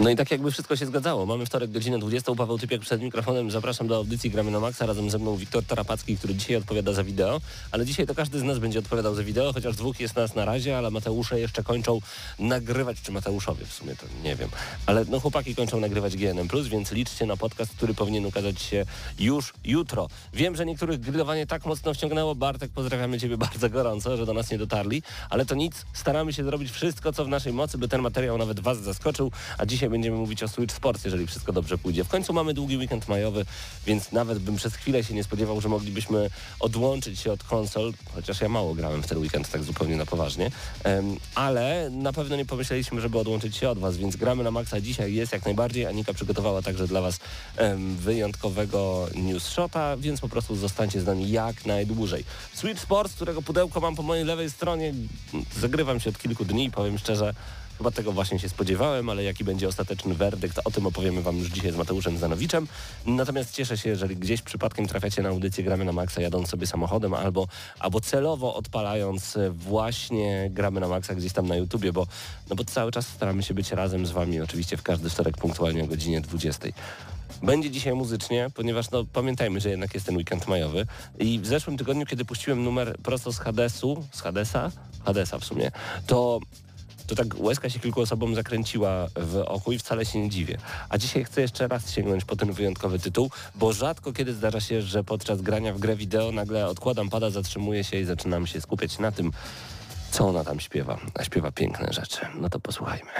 No i tak jakby wszystko się zgadzało. Mamy wtorek, godzinę 20. Paweł Typiak przed mikrofonem. Zapraszam do audycji Gramy na Maxa. Razem ze mną Wiktor Tarapacki, który dzisiaj odpowiada za wideo. Ale dzisiaj to każdy z nas będzie odpowiadał za wideo, chociaż dwóch jest nas na razie, ale Mateusze jeszcze kończą nagrywać, czy Mateuszowie w sumie, to nie wiem. Ale no chłopaki kończą nagrywać GNM+, więc liczcie na podcast, który powinien ukazać się już jutro. Wiem, że niektórych grillowanie tak mocno wciągnęło. Bartek, pozdrawiamy Ciebie bardzo gorąco, że do nas nie dotarli, ale to nic. Staramy się zrobić wszystko, co w naszej mocy, by ten materiał nawet Was zaskoczył, a dzisiaj będziemy mówić o Switch Sports, jeżeli wszystko dobrze pójdzie. W końcu mamy długi weekend majowy, więc nawet bym przez chwilę się nie spodziewał, że moglibyśmy odłączyć się od konsol, chociaż ja mało grałem w ten weekend tak zupełnie na poważnie, ale na pewno nie pomyśleliśmy, żeby odłączyć się od Was, więc gramy na maksa dzisiaj jest jak najbardziej. Anika przygotowała także dla Was wyjątkowego news shota, więc po prostu zostańcie z nami jak najdłużej. Switch Sports, którego pudełko mam po mojej lewej stronie, zagrywam się od kilku dni, powiem szczerze, Chyba tego właśnie się spodziewałem, ale jaki będzie ostateczny werdykt, o tym opowiemy Wam już dzisiaj z Mateuszem Zanowiczem. Natomiast cieszę się, jeżeli gdzieś przypadkiem trafiacie na audycję Gramy na Maxa jadąc sobie samochodem albo, albo celowo odpalając właśnie Gramy na Maxa gdzieś tam na YouTubie, bo, no bo cały czas staramy się być razem z Wami oczywiście w każdy wtorek punktualnie o godzinie 20. Będzie dzisiaj muzycznie, ponieważ no, pamiętajmy, że jednak jest ten weekend majowy. I w zeszłym tygodniu, kiedy puściłem numer prosto z Hadesu, z Hadesa, Hadesa w sumie, to to tak łezka się kilku osobom zakręciła w oku i wcale się nie dziwię. A dzisiaj chcę jeszcze raz sięgnąć po ten wyjątkowy tytuł, bo rzadko kiedy zdarza się, że podczas grania w grę wideo nagle odkładam pada, zatrzymuję się i zaczynam się skupiać na tym, co ona tam śpiewa. A śpiewa piękne rzeczy. No to posłuchajmy.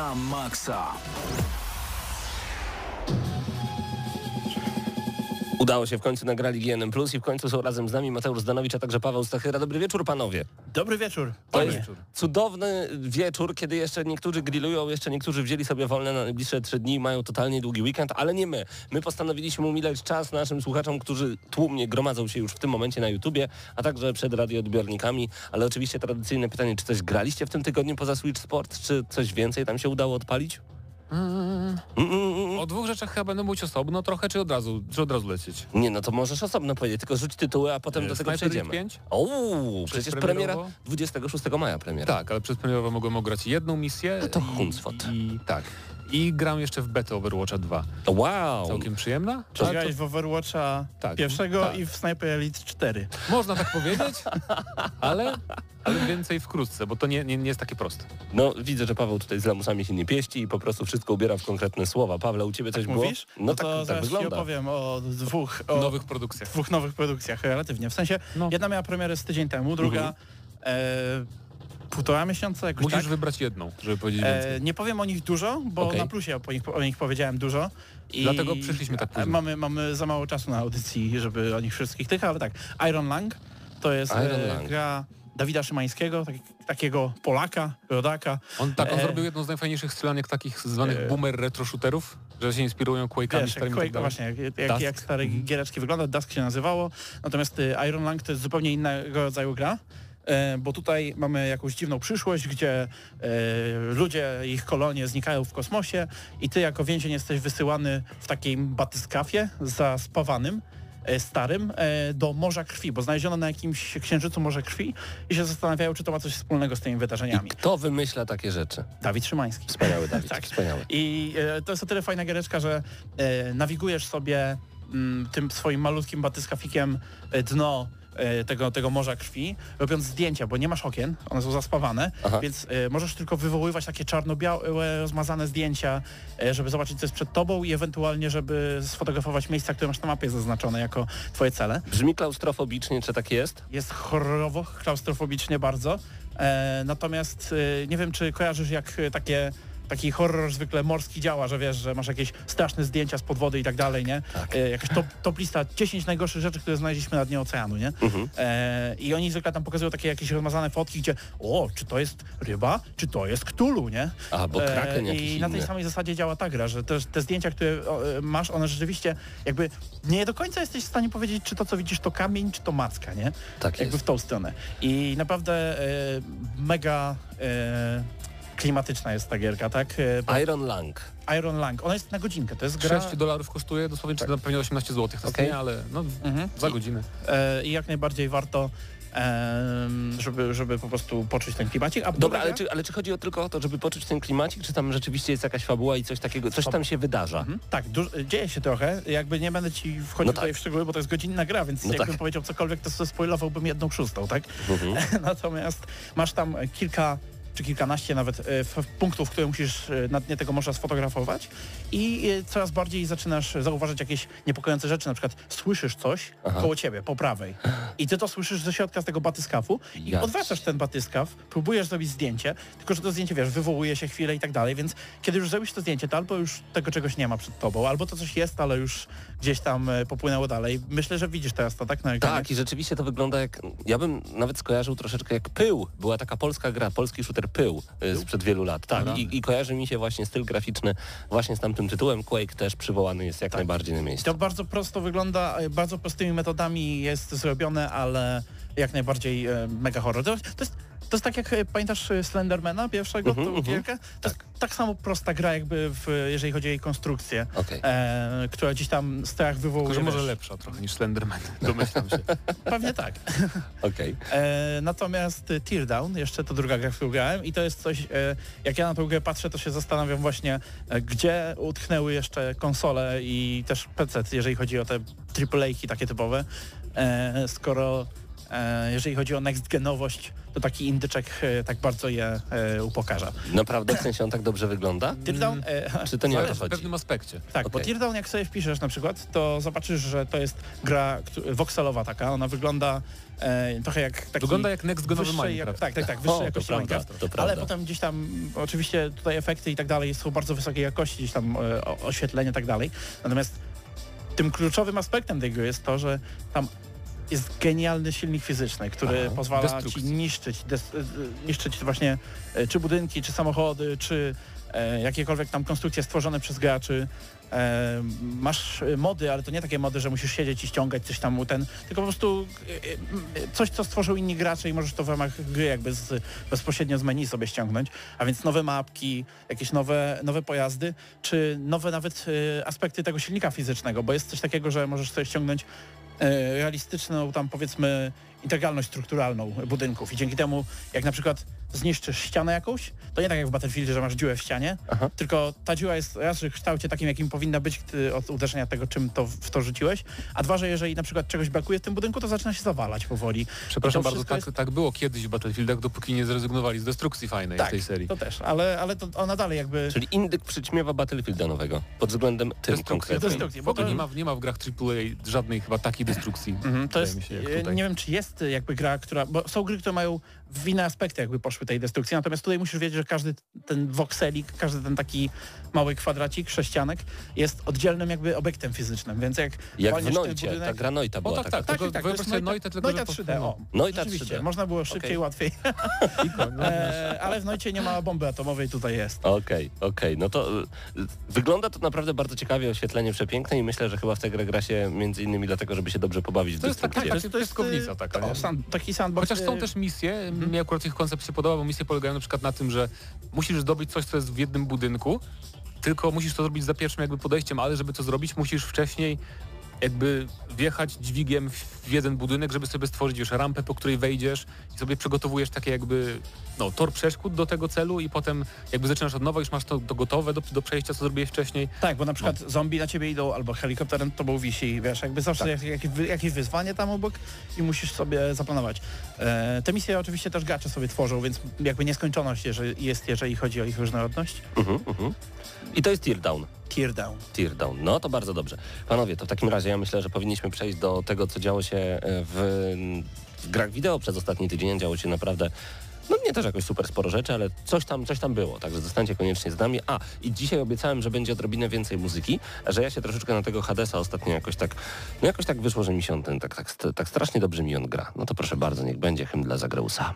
Na maksa. Udało się, w końcu nagrali GNM Plus i w końcu są razem z nami Mateusz Zdanowicz, a także Paweł Stachyra. Dobry wieczór panowie. Dobry wieczór. To Panie. jest cudowny wieczór, kiedy jeszcze niektórzy grillują, jeszcze niektórzy wzięli sobie wolne na najbliższe trzy dni, mają totalnie długi weekend, ale nie my. My postanowiliśmy umilać czas naszym słuchaczom, którzy tłumnie gromadzą się już w tym momencie na YouTubie, a także przed radioodbiornikami. Ale oczywiście tradycyjne pytanie, czy coś graliście w tym tygodniu poza Switch Sport? Czy coś więcej tam się udało odpalić? O dwóch rzeczach chyba będę mówić osobno trochę, czy od razu, czy od razu lecieć? Nie, no to możesz osobno powiedzieć, tylko rzuć tytuły, a potem do tego przejdziemy. Elite 5? O, przecież premiera Przedpremierowo? 26 maja premiera. Tak, ale przedpremierowo mogłem ograć jedną misję. A to i- huncwot. I, tak. I gram jeszcze w betę Overwatcha 2. Wow. Całkiem przyjemna. Czy Ale grałeś w Overwatcha Tak. pierwszego Tak. i w Sniper Elite 4? to Można tak powiedzieć, ale, ale więcej wkrótce, bo to nie, nie, nie jest takie proste. No widzę, że Paweł tutaj z lamusami się nie pieści i po prostu wszystko ubiera w konkretne słowa. Pawle, u ciebie coś było? Mówisz? No, tak, to tak zaraz ci wygląda. opowiem o dwóch, o Nowych produkcjach. dwóch nowych produkcjach relatywnie. W sensie No. jedna miała premierę z tydzień temu, druga Mhm. e, półtora miesiąca jakoś Musisz tak. wybrać jedną, żeby powiedzieć więcej. E, nie powiem o nich dużo, bo Okej. na plusie o nich, o nich powiedziałem dużo. I Dlatego przyszliśmy tak późno. Mamy, mamy za mało czasu na audycji, żeby o nich wszystkich tych, ale tak. Iron Lang to jest e, Lang. gra Dawida Szymańskiego, tak, takiego Polaka, rodaka. On tak, on e, zrobił jedną z najfajniejszych strzelanek takich zwanych e, boomer retro shooterów, że się inspirują Quake'ami Wiesz, starymi i Quake, tak dalej. właśnie, jak, jak, jak stare Mhm. giereczki wygląda, Dusk się nazywało, natomiast y, Iron Lang to jest zupełnie innego rodzaju gra, e, bo tutaj mamy jakąś dziwną przyszłość, gdzie e, ludzie, ich kolonie znikają w kosmosie i ty jako więzień jesteś wysyłany w takim batyskafie zaspawanym, e, starym, e, do Morza Krwi, bo znaleziono na jakimś księżycu Morze Krwi i się zastanawiają, czy to ma coś wspólnego z tymi I wydarzeniami. kto wymyśla takie rzeczy? Dawid Szymański. Wspaniały Dawid, Tak. wspaniały. I e, to jest o tyle fajna giereczka, że e, nawigujesz sobie mm, tym swoim malutkim batyskafikiem e, dno e, tego, tego morza krwi, robiąc zdjęcia, bo nie masz okien, one są zaspawane, Aha. więc e, możesz tylko wywoływać takie czarno-białe, rozmazane zdjęcia, e, żeby zobaczyć, co jest przed tobą i ewentualnie, żeby sfotografować miejsca, które masz na mapie zaznaczone jako twoje cele. Brzmi klaustrofobicznie, czy tak jest? Jest horrorowo, klaustrofobicznie bardzo. E, natomiast e, nie wiem, czy kojarzysz jak e, takie taki horror zwykle morski działa, że wiesz, że masz jakieś straszne zdjęcia z podwody i tak dalej, nie? Tak. E, jakaś top, top lista 10 najgorszych rzeczy, które znaleźliśmy na dnie oceanu, nie? Mhm. E, I oni zwykle tam pokazują takie jakieś rozmazane fotki, gdzie o, czy to jest ryba, czy to jest ktulu, nie? A, bo kraken E, I na tej inny. samej zasadzie działa ta gra, że te, te zdjęcia, które e, masz, one rzeczywiście jakby nie do końca jesteś w stanie powiedzieć, czy to, co widzisz, to kamień, czy to macka, nie? Tak jakby jest. w tą stronę. I naprawdę e, mega e, klimatyczna jest ta gierka, tak? E, bo Iron Lang. Iron Lang, ona jest na godzinkę, to jest gra 6 dolarów kosztuje, dosłownie czy pewnie 18 zł, to Okej. nie, ale no, Mhm. za godzinę. e, i jak najbardziej warto, żeby, żeby po prostu poczuć ten klimacik. A Dobra, ale czy, ale czy chodzi o tylko o to, żeby poczuć ten klimacik, czy tam rzeczywiście jest jakaś fabuła i coś takiego, coś tam się wydarza? Mhm. Tak, dzieje się trochę. Jakby nie będę ci wchodził No tak. tutaj w szczegóły, bo to jest godzinna gra, więc No jakbym tak. powiedział cokolwiek, to spoilowałbym jedną szóstą, tak? Mhm. Natomiast masz tam kilka czy kilkanaście nawet e, punktów, które musisz e, na dnie tego morza sfotografować i e, coraz bardziej zaczynasz zauważać jakieś niepokojące rzeczy, na przykład słyszysz coś Aha. koło ciebie, po prawej i ty to słyszysz ze środka z tego batyskafu i Jasne. odwracasz ten batyskaw, próbujesz zrobić zdjęcie, tylko że to zdjęcie, wiesz, wywołuje się chwilę i tak dalej, więc kiedy już zrobisz to zdjęcie, to albo już tego czegoś nie ma przed tobą, albo to coś jest, ale już gdzieś tam e, popłynęło dalej. Myślę, że widzisz teraz to, tak? Na ekranie? Tak, i rzeczywiście to wygląda jak. Ja bym nawet skojarzył troszeczkę jak pył. Była taka polska gra, polski shooter pył y, sprzed wielu lat. Tak. Dobra. I, I kojarzy mi się właśnie styl graficzny właśnie z tamtym tytułem. Quake też przywołany jest jak najbardziej na miejscu. To bardzo prosto wygląda, e, bardzo prostymi metodami jest zrobione, ale jak najbardziej e, mega horror. To, to, jest, to jest tak jak, e, pamiętasz e, Slendermana pierwszego, tą mhm. gierkę? To jest tak samo prosta gra jakby, w, jeżeli chodzi o jej konstrukcję, Okej. e, która gdzieś tam strach wywołuje. Tylko, że może lepsza trochę niż Slenderman, domyślam się. Pewnie tak. Okej. E, natomiast e, Teardown, jeszcze to druga gra, w którą grałem i to jest coś, e, jak ja na tą grę patrzę, to się zastanawiam właśnie, e, gdzie utknęły jeszcze konsole i też PC, jeżeli chodzi o te AAA-ki takie typowe, e, skoro jeżeli chodzi o next genowość, to taki indyczek e, tak bardzo je e, upokarza. Naprawdę w sensie on tak dobrze wygląda? Teardown, e, Czy to nie o to Zależy w pewnym aspekcie. Tak, bo Okej. Teardown jak sobie wpiszesz na przykład, to zobaczysz, że to jest gra voxelowa taka, ona wygląda e, trochę jak taki... Wygląda jak next genowy wyższej Minecraft. Jak, tak, tak, tak, wyższej jakości prawda, Minecraft. to prawda. Ale potem gdzieś tam, oczywiście tutaj efekty i tak dalej są bardzo wysokiej jakości, gdzieś tam e, oświetlenie i tak dalej. Natomiast tym kluczowym aspektem tej gry jest to, że tam jest genialny silnik fizyczny, który Aha, pozwala ci destrukcji. niszczyć, des, e, niszczyć właśnie e, czy budynki, czy samochody, czy e, jakiekolwiek tam konstrukcje stworzone przez graczy. E, masz e, mody, ale to nie takie mody, że musisz siedzieć i ściągać coś tam u ten, tylko po prostu e, e, coś, co stworzył inni gracze i możesz to w ramach gry jakby z, bezpośrednio z menu sobie ściągnąć, a więc nowe mapki, jakieś nowe, nowe pojazdy, czy nowe nawet e, aspekty tego silnika fizycznego, bo jest coś takiego, że możesz sobie ściągnąć e, realistyczną tam powiedzmy integralność strukturalną budynków. I dzięki temu jak na przykład zniszczysz ścianę jakąś, to nie tak jak w Battlefieldzie, że masz dziurę w ścianie, Aha. tylko ta dziura jest raz, że w kształcie takim, jakim powinna być od uderzenia tego, czym to w to rzuciłeś, a dwa, że jeżeli na przykład czegoś brakuje w tym budynku, to zaczyna się zawalać powoli. Przepraszam bardzo, tak, jest- tak było kiedyś w Battlefieldach, dopóki nie zrezygnowali z destrukcji fajnej w Tak, tej serii. to też, ale, ale to ona dalej jakby... Czyli indyk przyćmiewa Battlefielda nowego pod względem tym. Destrukcja, W bo to- nie ma, nie ma w grach AAA żadnej chyba takiej destrukcji. Mhm, to jest, mi się, jak tutaj. nie wiem, czy jest e, jakby gra, która, bo są gry, które mają w inne aspekty jakby poszły tej destrukcji, natomiast tutaj musisz wiedzieć, że każdy ten wokselik, każdy ten taki mały kwadracik, sześcianek jest oddzielnym jakby obiektem fizycznym, więc jak Jak w Noicie, budynek- ta gra Noita O była tak, taka. tak, Tak, tylko tak, to wyobraź jest sobie Noita- tylko Noita że 3D, o. Noita Rzeczywiście, 3D. można było szybciej, Okej. łatwiej, e, ale w Noicie nie ma bomby atomowej, tutaj jest. Okej, okej, no to y, wygląda to naprawdę bardzo ciekawie, oświetlenie przepiękne i myślę, że chyba w tę grę gra się między innymi dlatego, żeby się dobrze pobawić w To jest tak- destrukcję. tak- to jest piaskownica e, taka, to, nie? sam, taki sandbox. Chociaż są e, też misje, mi akurat ich koncept się podoba, bo misje polegają na przykład na tym, że musisz zdobyć coś, co jest w jednym budynku, tylko musisz to zrobić za pierwszym jakby podejściem, ale żeby to zrobić, musisz wcześniej jakby wjechać dźwigiem w jeden budynek, żeby sobie stworzyć już rampę, po której wejdziesz i sobie przygotowujesz takie jakby no, tor przeszkód do tego celu i potem jakby zaczynasz od nowa, już masz to, to gotowe do, do przejścia, co zrobiłeś wcześniej. Tak, bo na przykład zombie na ciebie idą albo helikopterem tobą wisi, wiesz, jakby zawsze Tak. jak, jakieś, jakieś wyzwanie tam obok i musisz sobie zaplanować. E, te misje oczywiście też gracze sobie tworzą, więc jakby nieskończoność jeżeli, jest, jeżeli chodzi o ich różnorodność. Mhm, mhm. I to jest Teardown. Teardown. Teardown. No to bardzo dobrze. Panowie, to w takim razie ja myślę, że powinniśmy przejść do tego, co działo się e, w, w grach wideo przez ostatni tydzień. Działo się naprawdę no nie też jakoś super sporo rzeczy, ale coś tam, coś tam było, także zostańcie koniecznie z nami. A, i dzisiaj obiecałem, że będzie odrobinę więcej muzyki, a że ja się troszeczkę na tego Hadesa ostatnio jakoś tak, no jakoś tak wyszło, że mi się on ten, tak, tak, tak strasznie dobrze mi on gra. No to proszę bardzo, niech będzie hymn dla Zagreusa.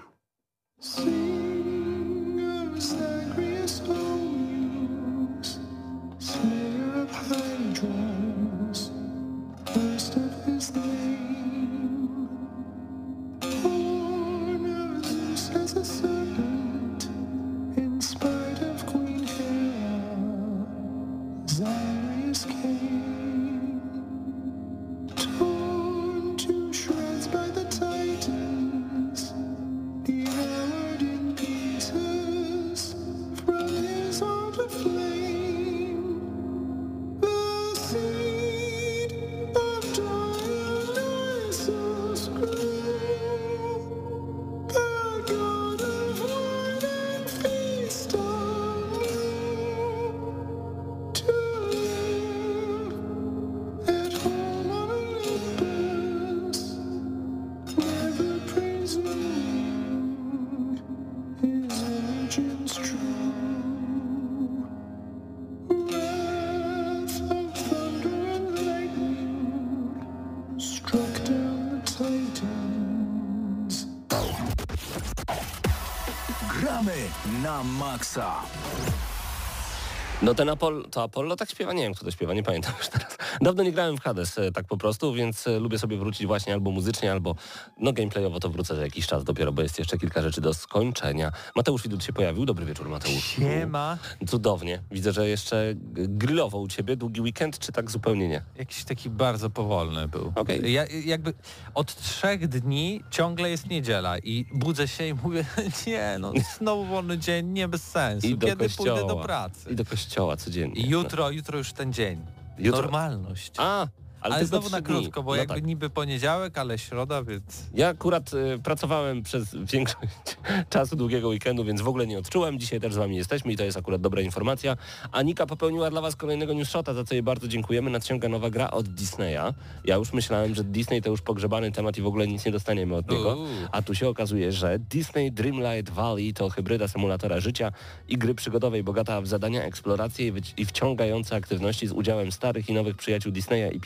Apollo, to Apollo tak śpiewa? Nie wiem, kto to śpiewa, nie pamiętam już teraz. Dawno nie grałem w Hades e, tak po prostu, więc e, lubię sobie wrócić właśnie albo muzycznie, albo no gameplayowo to wrócę za jakiś czas dopiero, bo jest jeszcze kilka rzeczy do skończenia. Mateusz Widut się pojawił. Dobry wieczór, Mateusz. Siema. Cudownie. Widzę, że jeszcze g- grillowo u ciebie długi weekend, czy tak zupełnie nie? Jakiś taki bardzo powolny był. Okej. Ja, jakby od trzech dni ciągle jest niedziela i budzę się i mówię, nie no, znowu wolny dzień, nie bez sensu. I do Kiedy kościoła. pójdę do pracy? I do kościoła codziennie. I jutro, jutro już ten dzień. Jutro- Normalność. A, Ale, tylko znowu na krótko, bo No jakby tak. niby poniedziałek, ale środa, więc... Ja akurat y, pracowałem przez większość czasu długiego weekendu, więc w ogóle nie odczułem. Dzisiaj też z wami jesteśmy i to jest akurat dobra informacja. Anika popełniła dla was kolejnego newsshota, za co jej bardzo dziękujemy. Nadciąga nowa gra od Disneya. Ja już myślałem, że Disney to już pogrzebany temat i w ogóle nic nie dostaniemy od niego. Uuu. A tu się okazuje, że Disney Dreamlight Valley to hybryda symulatora życia i gry przygodowej bogata w zadania, eksploracje i, i wciągające aktywności z udziałem starych i nowych przyjaciół Disneya i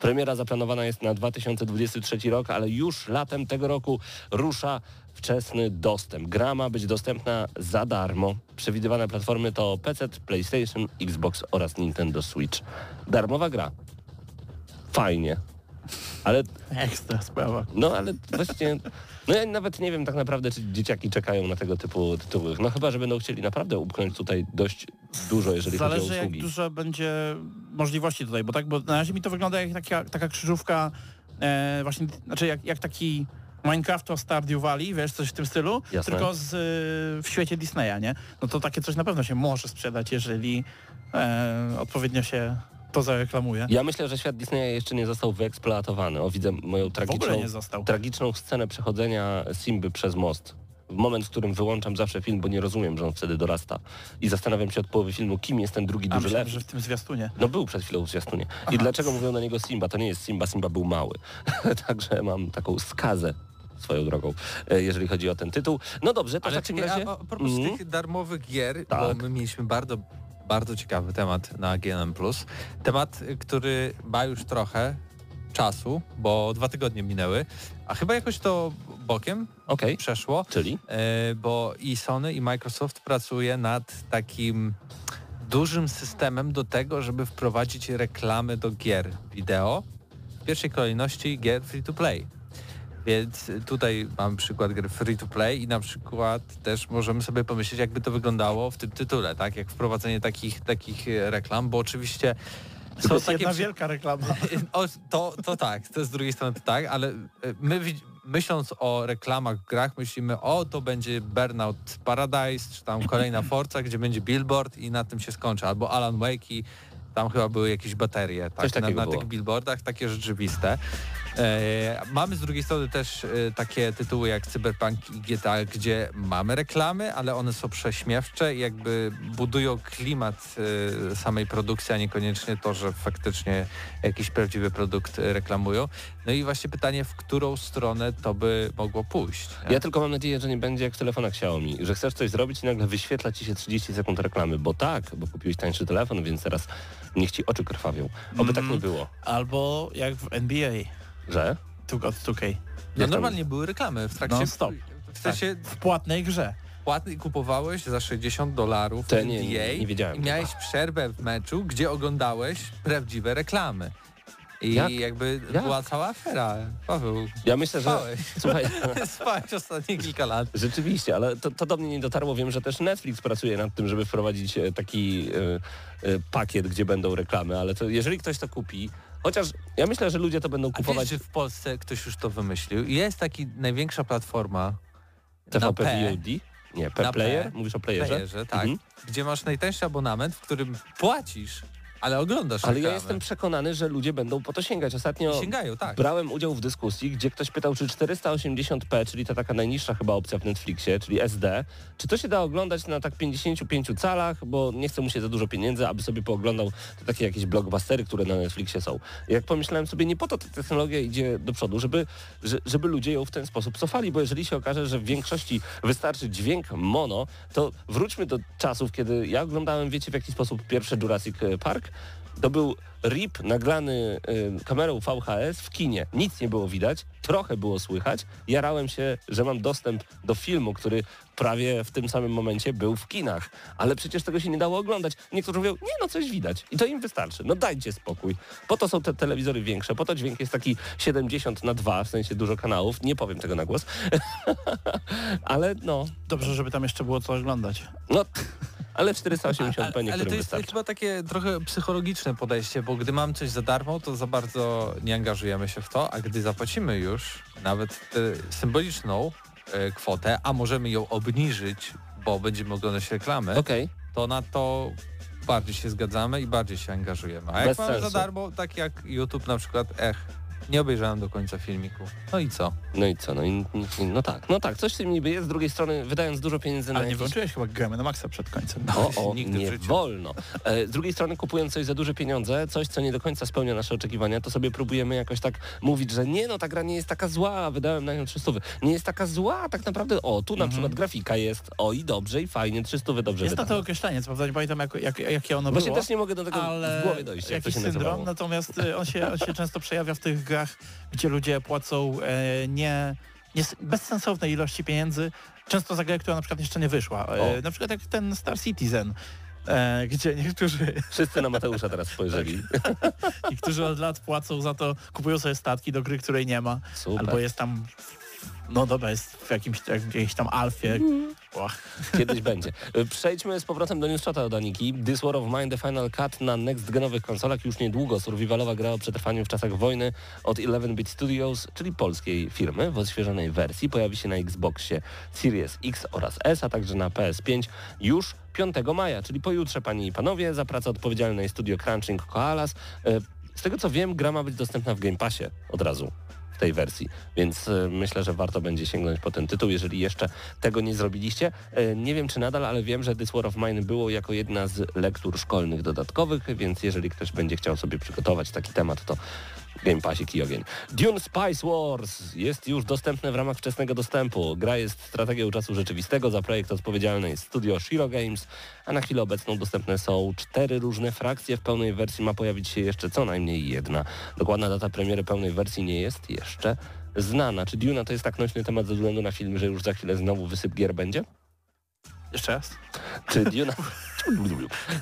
Premiera zaplanowana jest na 2023 rok, ale już latem tego roku rusza wczesny dostęp. Gra ma być dostępna za darmo. Przewidywane platformy to PC, PlayStation, Xbox oraz Nintendo Switch. Darmowa gra. Fajnie. Ale Ekstra sprawa. no ale właśnie, no ja nawet nie wiem tak naprawdę, czy dzieciaki czekają na tego typu tytuły. No chyba, że będą chcieli naprawdę upchnąć tutaj dość dużo, jeżeli chodzi o Zależy jak usługi. dużo będzie możliwości tutaj, bo tak, bo na razie mi to wygląda jak taka, taka krzyżówka e, właśnie, znaczy jak, jak taki Minecraft o Stardew Valley, wiesz, coś w tym stylu, Jasne. tylko z, y, w świecie Disneya, nie? No to takie coś na pewno się może sprzedać, jeżeli e, odpowiednio się to zareklamuje. Ja myślę, że świat Disneya jeszcze nie został wyeksploatowany. O, widzę moją W tragiczną, tragiczną scenę przechodzenia Simby przez most. W moment, w którym wyłączam zawsze film, bo nie rozumiem, że on wtedy dorasta. I zastanawiam się od połowy filmu, kim jest ten drugi A duży lew. że w tym zwiastunie. No był przed chwilą w zwiastunie. I dlaczego mówią na niego Simba? To nie jest Simba, Simba był mały. Także mam taką skazę swoją drogą, e, jeżeli chodzi o ten tytuł. No dobrze, to w Ale takim czekaj, razie... a, a propos Mhm. tych darmowych gier, bo Tak. my mieliśmy bardzo, bardzo ciekawy temat na GNM+. Temat, który ma już trochę czasu, bo dwa tygodnie minęły, a chyba jakoś to bokiem Okej, przeszło, czyli? e, bo i Sony i Microsoft pracuje nad takim dużym systemem do tego, żeby wprowadzić reklamy do gier wideo. W pierwszej kolejności gier free to play. Więc tutaj mam przykład gry free to play i na przykład też możemy sobie pomyśleć, jakby to wyglądało w tym tytule, tak? Jak wprowadzenie takich, takich e, reklam, bo oczywiście To są jest takie jedna wielka reklama. o, to, to tak, to z drugiej strony to tak, ale e, my myśląc o reklamach w grach, myślimy, o to będzie Burnout Paradise, czy tam kolejna Forza, gdzie będzie billboard i na tym się skończy, albo Alan Wake i tam chyba były jakieś baterie tak, na, na tych billboardach, takie rzeczywiste. E, mamy z drugiej strony też e, takie tytuły jak Cyberpunk i GTA, gdzie mamy reklamy, ale one są prześmiewcze i jakby budują klimat e, samej produkcji, a niekoniecznie to, że faktycznie jakiś prawdziwy produkt reklamują. No i właśnie pytanie, w którą stronę to by mogło pójść. nie? Ja tylko mam nadzieję, że nie będzie jak w telefonach Xiaomi, że chcesz coś zrobić i nagle wyświetla ci się 30 sekund reklamy, bo tak, bo kupiłeś tańszy telefon, więc teraz niech ci oczy krwawią. Oby tak nie było, Albo jak w NBA, że? tu od 2K. No normalnie były reklamy w trakcie... Non-stop. W sensie W płatnej grze. płatny kupowałeś za 60 dolarów NBA nie- nie- nie wiedziałem i miałeś przerwę w meczu, gdzie oglądałeś prawdziwe reklamy. I Jak? jakby Jak? była cała afera. Paweł, Ja myślę, że... spałeś. Słuchaj, Spałeś ostatnie kilka lat. Rzeczywiście, ale to, to do mnie nie dotarło. Wiem, że też Netflix pracuje nad tym, żeby wprowadzić e, taki e, e, pakiet, gdzie będą reklamy, ale to jeżeli ktoś to kupi, chociaż ja myślę, że ludzie to będą A wiesz, kupować że w Polsce ktoś już to wymyślił? Jest taki największa platforma na TVP P, VOD? Nie, P Na Player? P. Mówisz o playerze? playerze, tak, Mhm. gdzie masz najtańszy abonament, w którym płacisz, ale oglądasz Ale ja jestem przekonany, że ludzie będą po to sięgać. Ostatnio I sięgają, tak. brałem udział w dyskusji, gdzie ktoś pytał, czy 480p, czyli ta taka najniższa chyba opcja w Netflixie, czyli SD, czy to się da oglądać na tak 55 calach, bo nie chce mu się za dużo pieniędzy, aby sobie pooglądał te takie jakieś blockbustery, które na Netflixie są. Jak pomyślałem sobie, nie po to ta technologia idzie do przodu, żeby, że- żeby ludzie ją w ten sposób cofali, bo jeżeli się okaże, że w większości wystarczy dźwięk mono, to wróćmy do czasów, kiedy ja oglądałem, wiecie w jaki sposób pierwszy Jurassic Park? To był RIP naglany y, kamerą VHS w kinie. Nic nie było widać, trochę było słychać. Jarałem się, że mam dostęp do filmu, który prawie w tym samym momencie był w kinach. Ale przecież tego się nie dało oglądać. Niektórzy mówią, nie no, coś widać. I to im wystarczy. No dajcie spokój. Po to są te telewizory większe, po to dźwięk jest taki 70 na 2, w sensie dużo kanałów. Nie powiem tego na głos. Ale no, Dobrze, żeby tam jeszcze było co oglądać. no, ale A- 480p ale, to jest wystarczy. chyba takie trochę psychologiczne podejście, bo gdy mam coś za darmo, to za bardzo nie angażujemy się w to, a gdy zapłacimy już nawet tę symboliczną e, kwotę, a możemy ją obniżyć, bo będziemy oglądać reklamy, Okej. to na to bardziej się zgadzamy i bardziej się angażujemy. A jak Bez mamy za sensu. darmo, tak jak YouTube na przykład, ech, nie obejrzałem do końca filmiku. No i co? No i co? No, i, i- no tak, no tak, coś w tym niby jest. Z drugiej strony, wydając dużo pieniędzy na Ale nie jakieś włączyłeś chyba gramy na maksa przed końcem. O, o, Nigdy w nie życiu. wolno. E, Z drugiej strony kupując coś za duże pieniądze, coś, co nie do końca spełnia nasze oczekiwania, to sobie próbujemy jakoś tak mówić, że nie, no ta gra nie jest taka zła, wydałem na nią 300. Nie jest taka zła, tak naprawdę, o, tu na przykład grafika jest, o i dobrze, i fajnie, 300 dobrze Jest na to określenie, co prawda nie pamiętam jak, jak, jakie ono Właśnie było. też nie mogę do tego ale w głowie dojść, jak to jakiś się syndrom, nazywało. natomiast y, on się, on się często przejawia w tych grach, gdzie ludzie płacą e, nie, nie bezsensownej ilości pieniędzy, często za grę, która na przykład jeszcze nie wyszła. O. E, na przykład jak ten Star Citizen, e, gdzie niektórzy, Wszyscy na Mateusza teraz spojrzeli. niektórzy od lat płacą za to, kupują sobie statki do gry, której nie ma, Super. albo jest tam, no dobra, jest w jakimś, jakiejś tam alfie. Ła. Kiedyś będzie. E, Przejdźmy z powrotem do newsshota od Aniki. This War of Mine The Final Cut na next-genowych konsolach już niedługo. Survivalowa gra o przetrwaniu w czasach wojny od 11-bit Studios, czyli polskiej firmy w odświeżonej wersji. Pojawi się na Xboxie Series X oraz S, a także na PS5 już 5 maja, czyli pojutrze, panie i panowie. Za pracę odpowiedzialne jest studio Crunching Koalas. E, Z tego co wiem, gra ma być dostępna w Game Passie od razu tej wersji, więc e, myślę, że warto będzie sięgnąć po ten tytuł, jeżeli jeszcze tego nie zrobiliście. E, Nie wiem czy nadal, ale wiem, że This War of Mine było jako jedna z lektur szkolnych dodatkowych, więc jeżeli ktoś będzie chciał sobie przygotować taki temat, to Game Passik i ogień. Dune Spice Wars jest już dostępne w ramach wczesnego dostępu. Gra jest strategią czasu rzeczywistego. Za projekt odpowiedzialne jest studio Shiro Games, a na chwilę obecną dostępne są cztery różne frakcje. W pełnej wersji ma pojawić się jeszcze co najmniej jedna. Dokładna data premiery pełnej wersji nie jest jeszcze znana. Czy Duna to jest tak nośny temat ze względu na film, że już za chwilę znowu wysyp gier będzie? Jeszcze raz? Czy Duna...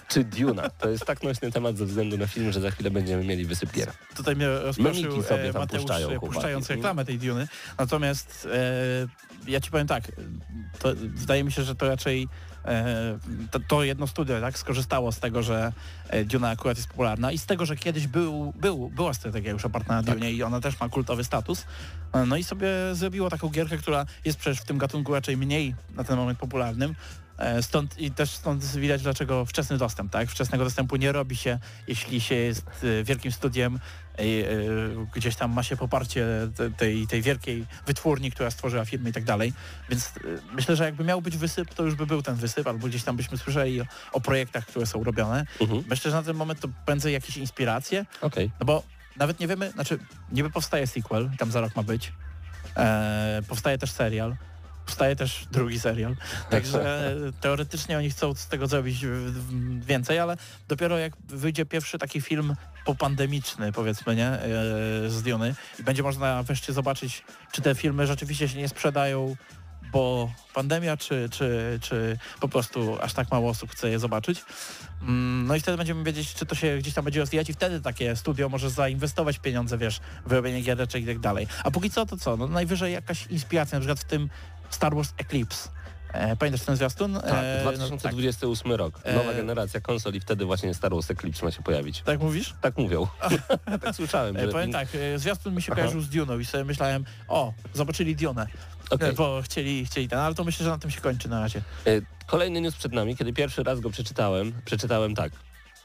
Czy Duna to jest tak nośny temat ze względu na film, że za chwilę będziemy mieli wysyp gier? Tutaj mnie rozproszył e, Mateusz, puszczają, chłopaki. puszczając reklamę tej Duny. Natomiast e, ja ci powiem tak, to, wydaje mi się, że to raczej e, to, to jedno studio tak, skorzystało z tego, że e, Duna akurat jest popularna i z tego, że kiedyś był, był, była strategia już oparta na Dunie i ona też ma kultowy status. E, No i sobie zrobiło taką gierkę, która jest przecież w tym gatunku raczej mniej na ten moment popularnym. E, Stąd i też stąd widać dlaczego wczesny dostęp, tak? Wczesnego dostępu nie robi się, jeśli się jest e, wielkim studiem, e, gdzieś tam ma się poparcie te- tej, tej wielkiej wytwórni, która stworzyła firmę i tak dalej. Więc myślę, że jakby miał być wysyp, to już by był ten wysyp, albo gdzieś tam byśmy słyszeli o, o projektach, które są robione. Mhm. Myślę, że na ten moment to prędzej jakieś inspiracje, Okej. no bo nawet nie wiemy, znaczy niby powstaje sequel, tam za rok ma być, e, powstaje też serial, powstaje też drugi serial, także teoretycznie oni chcą z tego zrobić więcej, ale dopiero jak wyjdzie pierwszy taki film popandemiczny, powiedzmy, nie, e, z Duny i będzie można wreszcie zobaczyć, czy te filmy rzeczywiście się nie sprzedają bo pandemia, czy, czy, czy po prostu aż tak mało osób chce je zobaczyć. Mm, No i wtedy będziemy wiedzieć, czy to się gdzieś tam będzie rozwijać i wtedy takie studio może zainwestować pieniądze, wiesz, w robienie giereczek i tak dalej. A póki co to co? No najwyżej jakaś inspiracja, na przykład w tym Star Wars Eclipse. E, pamiętasz ten zwiastun? Tak, E, no, tak. 2028 rok. Nowa E, generacja konsol i wtedy właśnie Star Wars Eclipse ma się pojawić. Tak mówisz? Tak mówią. tak słyszałem. Że- powiem tak, zwiastun mi się Aha. kojarzył z Duną i sobie myślałem, o, zobaczyli Dionę, e, bo chcieli, chcieli ten, ale to myślę, że na tym się kończy na razie. Kolejny news przed nami. Kiedy pierwszy raz go przeczytałem, przeczytałem tak.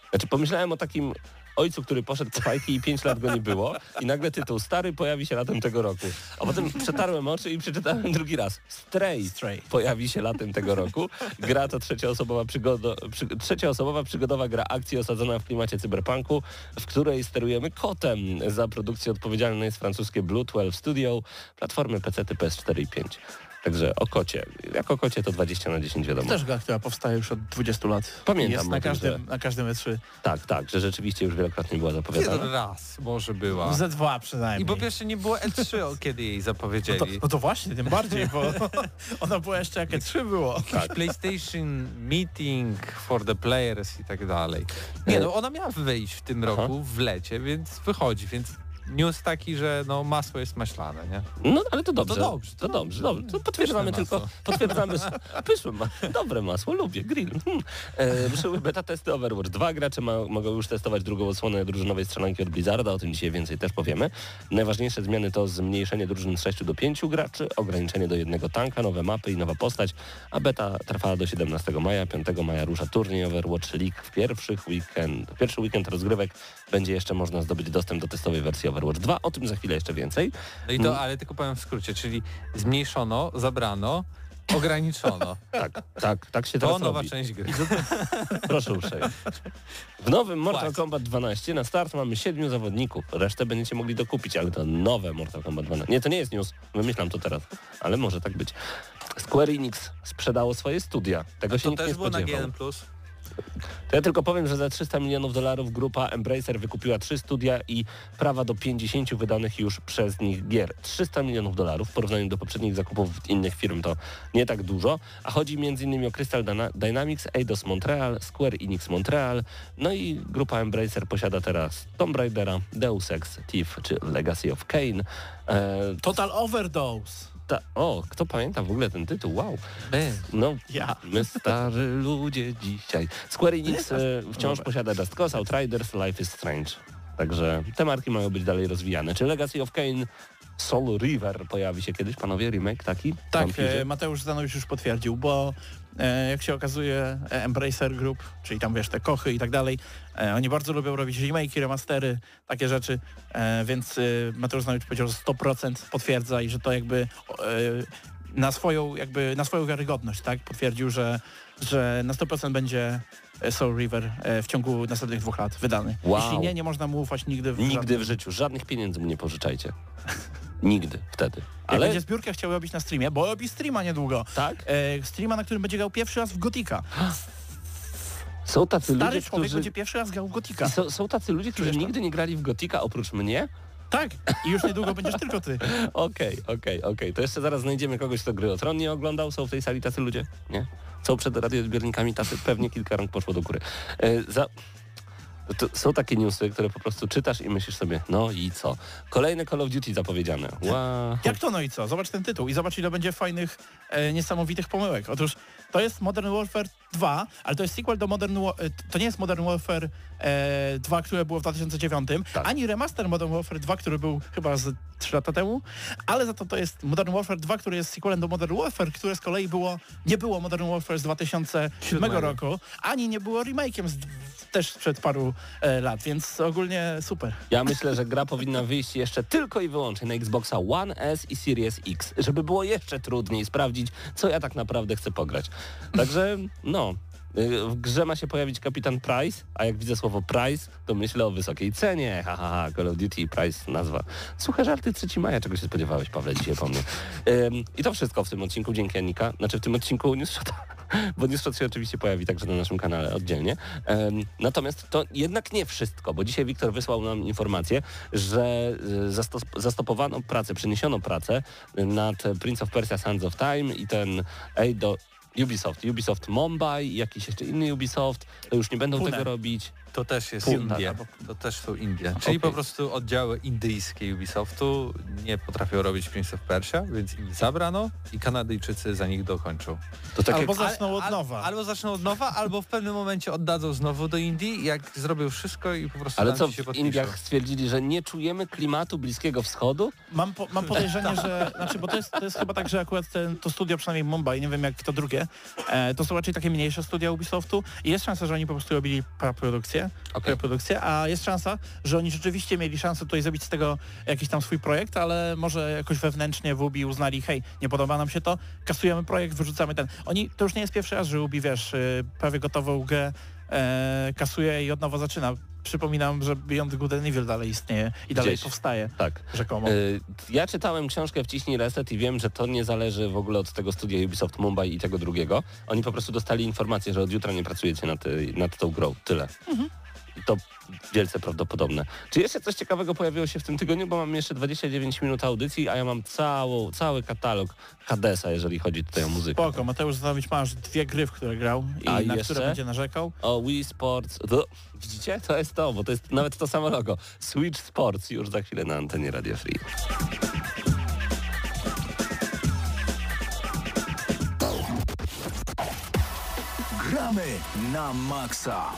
Znaczy pomyślałem o takim ojcu, który poszedł po fajki i 5 lat go nie było i nagle tytuł Stary pojawi się latem tego roku. A potem przetarłem oczy i przeczytałem drugi raz. Stray, Stray. pojawi się latem tego roku. Gra to trzecioosobowa, przygodo, przy, trzecioosobowa przygodowa gra akcji osadzona w klimacie cyberpunku, w której sterujemy kotem. Za produkcję odpowiedzialne jest francuskie Blue 12 Studio, platformy PC, PS4 i 5. Także o kocie. Jak o kocie to 20 na 10 To wiadomo. też gra, która powstaje już od 20 lat. Pamiętam Jest na tym, każdym, że- na każdym E3. Tak, tak, że rzeczywiście już wielokrotnie była Jeden zapowiadana. raz może była. Z2 przynajmniej. I po pierwsze nie było E3, o kiedy jej no, to, zapowiedzieli. no to właśnie, tym bardziej, bo ona była jeszcze jak E3 było. Jakiś PlayStation Meeting for the Players i tak dalej. Nie no, ona miała wyjść w tym roku w lecie, więc wychodzi, więc news taki, że no masło jest maślane, nie? No, ale to dobrze. To dobrze, To to dobrze, dobrze. To potwierdzamy tylko, masło. potwierdzamy, pyszne ma, dobre masło, lubię, grill. Hmm. E, ruszyły beta testy Overwatch 2, gracze ma, mogą już testować drugą odsłonę drużynowej strzelanki od Blizzarda, o tym dzisiaj więcej też powiemy. Najważniejsze zmiany to zmniejszenie drużyn z 6 do 5 graczy, ograniczenie do jednego tanka, nowe mapy i nowa postać, a beta trwała do 17 maja, 5 maja rusza turniej Overwatch League w pierwszych weekend, w pierwszy weekend rozgrywek będzie jeszcze można zdobyć dostęp do testowej wersji Overwatch 2, o tym za chwilę jeszcze więcej. No i to, ale tylko powiem w skrócie, czyli zmniejszono, zabrano, ograniczono. Tak, tak, tak się To teraz nowa robi. część gry. Proszę uprzejmie. W nowym Mortal. Kombat 12 na start mamy siedmiu zawodników. Resztę będziecie mogli dokupić, ale to nowe Mortal Kombat 12. Nie, to nie jest news. Wymyślam to teraz, ale może tak być. Square Enix sprzedało swoje studia. Tego się To nikt nie też było na spodziewał. GN+. To ja tylko powiem, że za 300 milionów dolarów grupa Embracer wykupiła trzy studia i prawa do 50 wydanych już przez nich gier. 300 milionów dolarów w porównaniu do poprzednich zakupów innych firm to nie tak dużo, a chodzi m.in. o Crystal Dyna- Dynamics, Eidos Montreal, Square Enix Montreal, no i grupa Embracer posiada teraz Tomb Raidera, Deus Ex, Thief czy Legacy of Kane. Total Overdose. Ta, o, kto pamięta w ogóle ten tytuł? Wow. By. No, Ja. My starzy ludzie dzisiaj. Square Enix e, wciąż posiada Just Cause, Outriders, Life is Strange. Także te marki mają być dalej rozwijane. Czy Legacy of Kane Soul River pojawi się kiedyś, panowie, remake taki? Tak, e, Mateusz Zanowicz już potwierdził, bo e, jak się okazuje e, Embracer Group, czyli tam wiesz te kochy i tak dalej, e, oni bardzo lubią robić remake'i, remastery, takie rzeczy, e, więc e, Mateusz Zanowicz powiedział, że 100% potwierdza i że to jakby e, na swoją jakby na swoją wiarygodność, tak? Potwierdził, że, że na 100% będzie e, Soul River e, w ciągu następnych dwóch lat wydany. Wow. Jeśli nie, nie można mu ufać nigdy w Nigdy żadnym- w życiu. Żadnych pieniędzy mu nie pożyczajcie. Nigdy wtedy. Jak Ale będzie zbiórkę chciał robić na streamie, bo robi streama niedługo. tak, E, streama, na którym będzie grał pierwszy raz w Gotika. są tacy Stary ludzie, człowiek którzy... będzie pierwszy raz grał w Gotika. Są, są tacy ludzie, którzy nigdy nie grali w Gotika oprócz mnie? Tak, i już niedługo będziesz tylko ty. Okej, okej, okej. To jeszcze zaraz znajdziemy kogoś, kto gry o Tron nie oglądał. Są w tej sali tacy ludzie? Nie? Są przed radioodbiornikami tacy? Pewnie kilka rąk poszło do góry. E, za... To są takie newsy, które po prostu czytasz i myślisz sobie, no i co? Kolejne Call of Duty zapowiedziane. Wow. Jak to no i co? Zobacz ten tytuł i zobacz ile będzie fajnych, e, niesamowitych pomyłek. Otóż to jest Modern Warfare 2, ale to jest sequel do Modern Wa- e, To nie jest Modern Warfare e, 2, które było w 2009, Tak. ani remaster Modern Warfare 2, który był chyba z 3 lata temu, ale za to to jest Modern Warfare 2, który jest sequelem do Modern Warfare, które z kolei było, nie było Modern Warfare z 2007 Siódmego. roku, ani nie było remake'iem z, też sprzed paru e, lat, więc ogólnie super. Ja myślę, że gra powinna wyjść jeszcze tylko i wyłącznie na Xboxa One S i Series X, żeby było jeszcze trudniej sprawdzić, co ja tak naprawdę chcę pograć. Także, no, y, w grze ma się pojawić kapitan Price, a jak widzę słowo Price, to myślę o wysokiej cenie. Ha, ha, ha, Call of Duty Price nazwa. Suche żarty 3 maja, czego się spodziewałeś, Pawle, dzisiaj po mnie. Ym, I to wszystko w tym odcinku, dzięki Anika. Znaczy w tym odcinku Newsshot, bo Newsshot się oczywiście pojawi także na naszym kanale oddzielnie. Ym, natomiast to jednak nie wszystko, bo dzisiaj Wiktor wysłał nam informację, że y, zastos- zastopowano pracę, przeniesiono pracę nad Prince of Persia Sands of Time i ten Ej do Ubisoft, Ubisoft Mumbai, jakiś jeszcze inny Ubisoft, to już nie będą Pune. tego robić. To też jest Indie. To też są Indie. Czyli Okej. po prostu oddziały indyjskie Ubisoftu nie potrafią robić Prince of Persia, więc im zabrano i Kanadyjczycy za nich dokończą. To tak Albo jak, zaczną od Al- nowa. Albo zaczną od nowa, albo w pewnym momencie oddadzą znowu do Indii, jak zrobią wszystko i po prostu ale co, się w podpiszą. Indiach stwierdzili, że nie czujemy klimatu Bliskiego Wschodu? Mam, po, mam podejrzenie, że, znaczy, bo to jest, to jest chyba tak, że akurat ten, to studio, przynajmniej Mumbai, nie wiem jak to drugie, e, to są raczej takie mniejsze studia Ubisoftu i jest szansa, że oni po prostu robili Okej. produkcję, a jest szansa, że oni rzeczywiście mieli szansę tutaj zrobić z tego jakiś tam swój projekt, ale może jakoś wewnętrznie w Ubi uznali, hej, nie podoba nam się to, kasujemy projekt, wyrzucamy ten. Oni, to już nie jest pierwszy raz, że Ubi, wiesz, y, prawie gotową grę e, kasuje i od nowa zaczyna. Przypominam, że Beyond Good and Evil dalej istnieje i dalej Gdzieś. powstaje, Tak. rzekomo. Y, Ja czytałem książkę Wciśnij Reset i wiem, że to nie zależy w ogóle od tego studia Ubisoft Mumbai i tego drugiego. Oni po prostu dostali informację, że od jutra nie pracujecie nad, nad tą grą. Tyle. To wielce prawdopodobne. Czy jeszcze coś ciekawego pojawiło się w tym tygodniu, bo mam jeszcze 29 minut audycji, a ja mam całą, cały katalog Hadesa, jeżeli chodzi tutaj o muzykę. Spoko, Mateusz Zanowicz masz dwie gry, w które grał i A na jeszcze? które będzie narzekał. O Wii Sports. To, widzicie? To jest to, bo to jest nawet to samo logo. Switch Sports już za chwilę na antenie Radio Free. Gramy na maksa.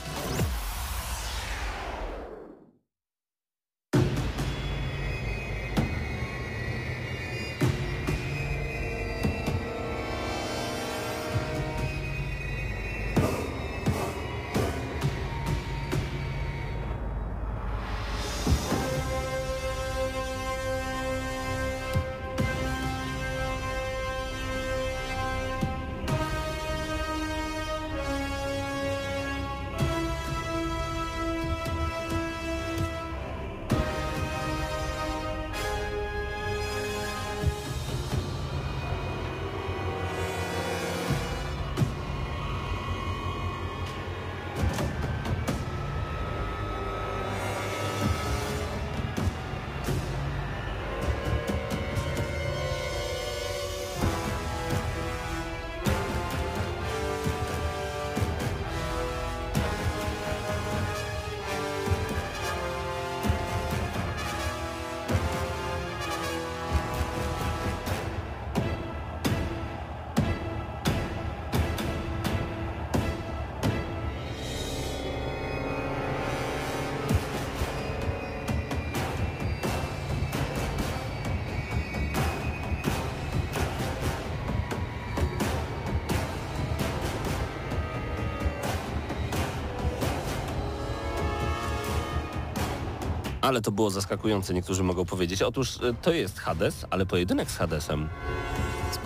Ale to było zaskakujące, niektórzy mogą powiedzieć. Otóż y, to jest Hades, ale pojedynek z Hadesem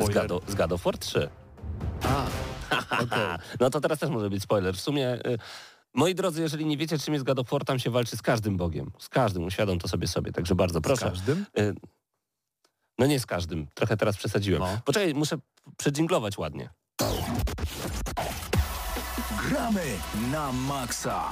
z God, of- z God of War 3. A, No to teraz też może być spoiler. W sumie, y, moi drodzy, jeżeli nie wiecie, czym jest God of War, tam się walczy z każdym bogiem. Z każdym, uświadom to sobie sobie. Także bardzo z proszę. każdym? Y, No nie z każdym, trochę teraz przesadziłem. No. Poczekaj, muszę przedżinglować ładnie. Gramy na maksa.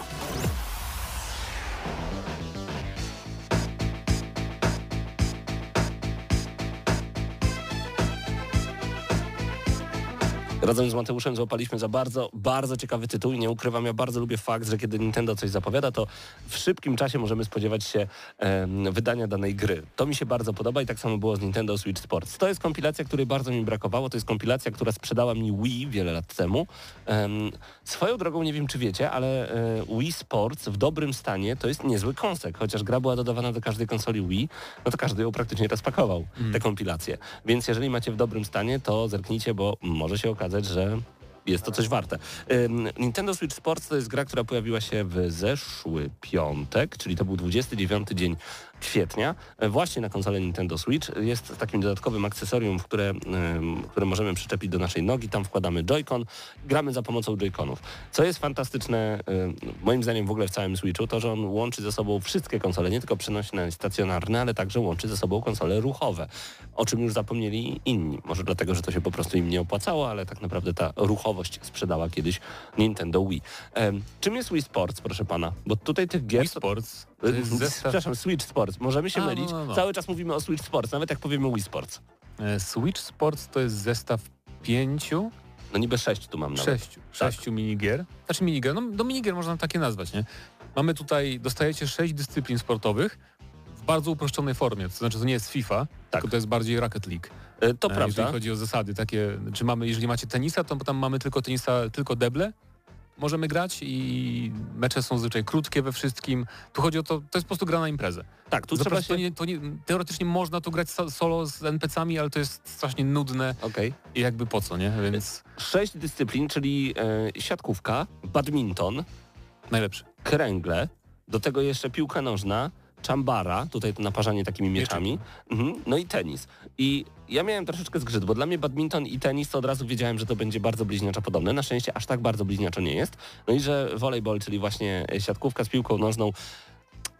Razem z Mateuszem złapaliśmy za bardzo, bardzo ciekawy tytuł i nie ukrywam, ja bardzo lubię fakt, że kiedy Nintendo coś zapowiada, to w szybkim czasie możemy spodziewać się wydania danej gry. To mi się bardzo podoba i tak samo było z Nintendo Switch Sports. To jest kompilacja, której bardzo mi brakowało, to jest kompilacja, która sprzedała mi Wii wiele lat temu. Em, swoją drogą, nie wiem czy wiecie, ale e, Wii Sports w dobrym stanie to jest niezły kąsek, chociaż gra była dodawana do każdej konsoli Wii, no to każdy ją praktycznie rozpakował, te kompilacje. Więc jeżeli macie w dobrym stanie, to zerknijcie, bo może się okazać, że jest to coś warte. Nintendo Switch Sports to jest gra, która pojawiła się w zeszły piątek, czyli to był 29 dzień kwietnia, e, właśnie na konsolę Nintendo Switch. Jest takim dodatkowym akcesorium, które, które możemy przyczepić do naszej nogi. Tam wkładamy Joy-Con, gramy za pomocą Joy-Conów. Co jest fantastyczne, ym, moim zdaniem w ogóle w całym Switchu, to że on łączy ze sobą wszystkie konsole, nie tylko przenośne stacjonarne, ale także łączy ze sobą konsole ruchowe, o czym już zapomnieli inni. Może dlatego, że to się po prostu im nie opłacało, ale tak naprawdę ta ruchowość sprzedała kiedyś Nintendo Wii. Czym jest Wii Sports, proszę pana? Bo tutaj tych gier... Wii Sports zestaw... Przepraszam, Switch Sports. Możemy się A, no, mylić. no, no. Cały czas mówimy o Switch Sports, nawet jak powiemy Wii Sports. E, Switch Sports to jest zestaw pięciu, No niby sześć tu mam nawet. sześciu, sześciu minigier. Znaczy minigier, no do minigier można takie nazwać, nie? Mamy tutaj, dostajecie sześć dyscyplin sportowych w bardzo uproszczonej formie, to znaczy to nie jest FIFA, tylko to jest bardziej Rocket League. E, To E, prawda. Jeżeli chodzi o zasady takie, czy mamy, jeżeli macie tenisa, to tam mamy tylko tenisa, tylko deble, możemy grać i mecze są zazwyczaj krótkie we wszystkim. Tu chodzi o to, to jest po prostu gra na imprezę. Tak, tu trzeba Zapraszam, się... to nie, to nie, teoretycznie można tu grać so- solo z NPC-ami, ale to jest strasznie nudne Okej. i jakby po co, nie? Więc Sześć dyscyplin, czyli e, siatkówka, badminton, najlepszy. kręgle, do tego jeszcze piłka nożna, czambara, tutaj to naparzanie takimi mieczami, mhm, no i tenis. I ja miałem troszeczkę zgrzyt, bo dla mnie badminton i tenis to od razu wiedziałem, że to będzie bardzo bliźniaczo podobne. Na szczęście aż tak bardzo bliźniaczo nie jest. No i że volleyball, czyli właśnie siatkówka z piłką nożną,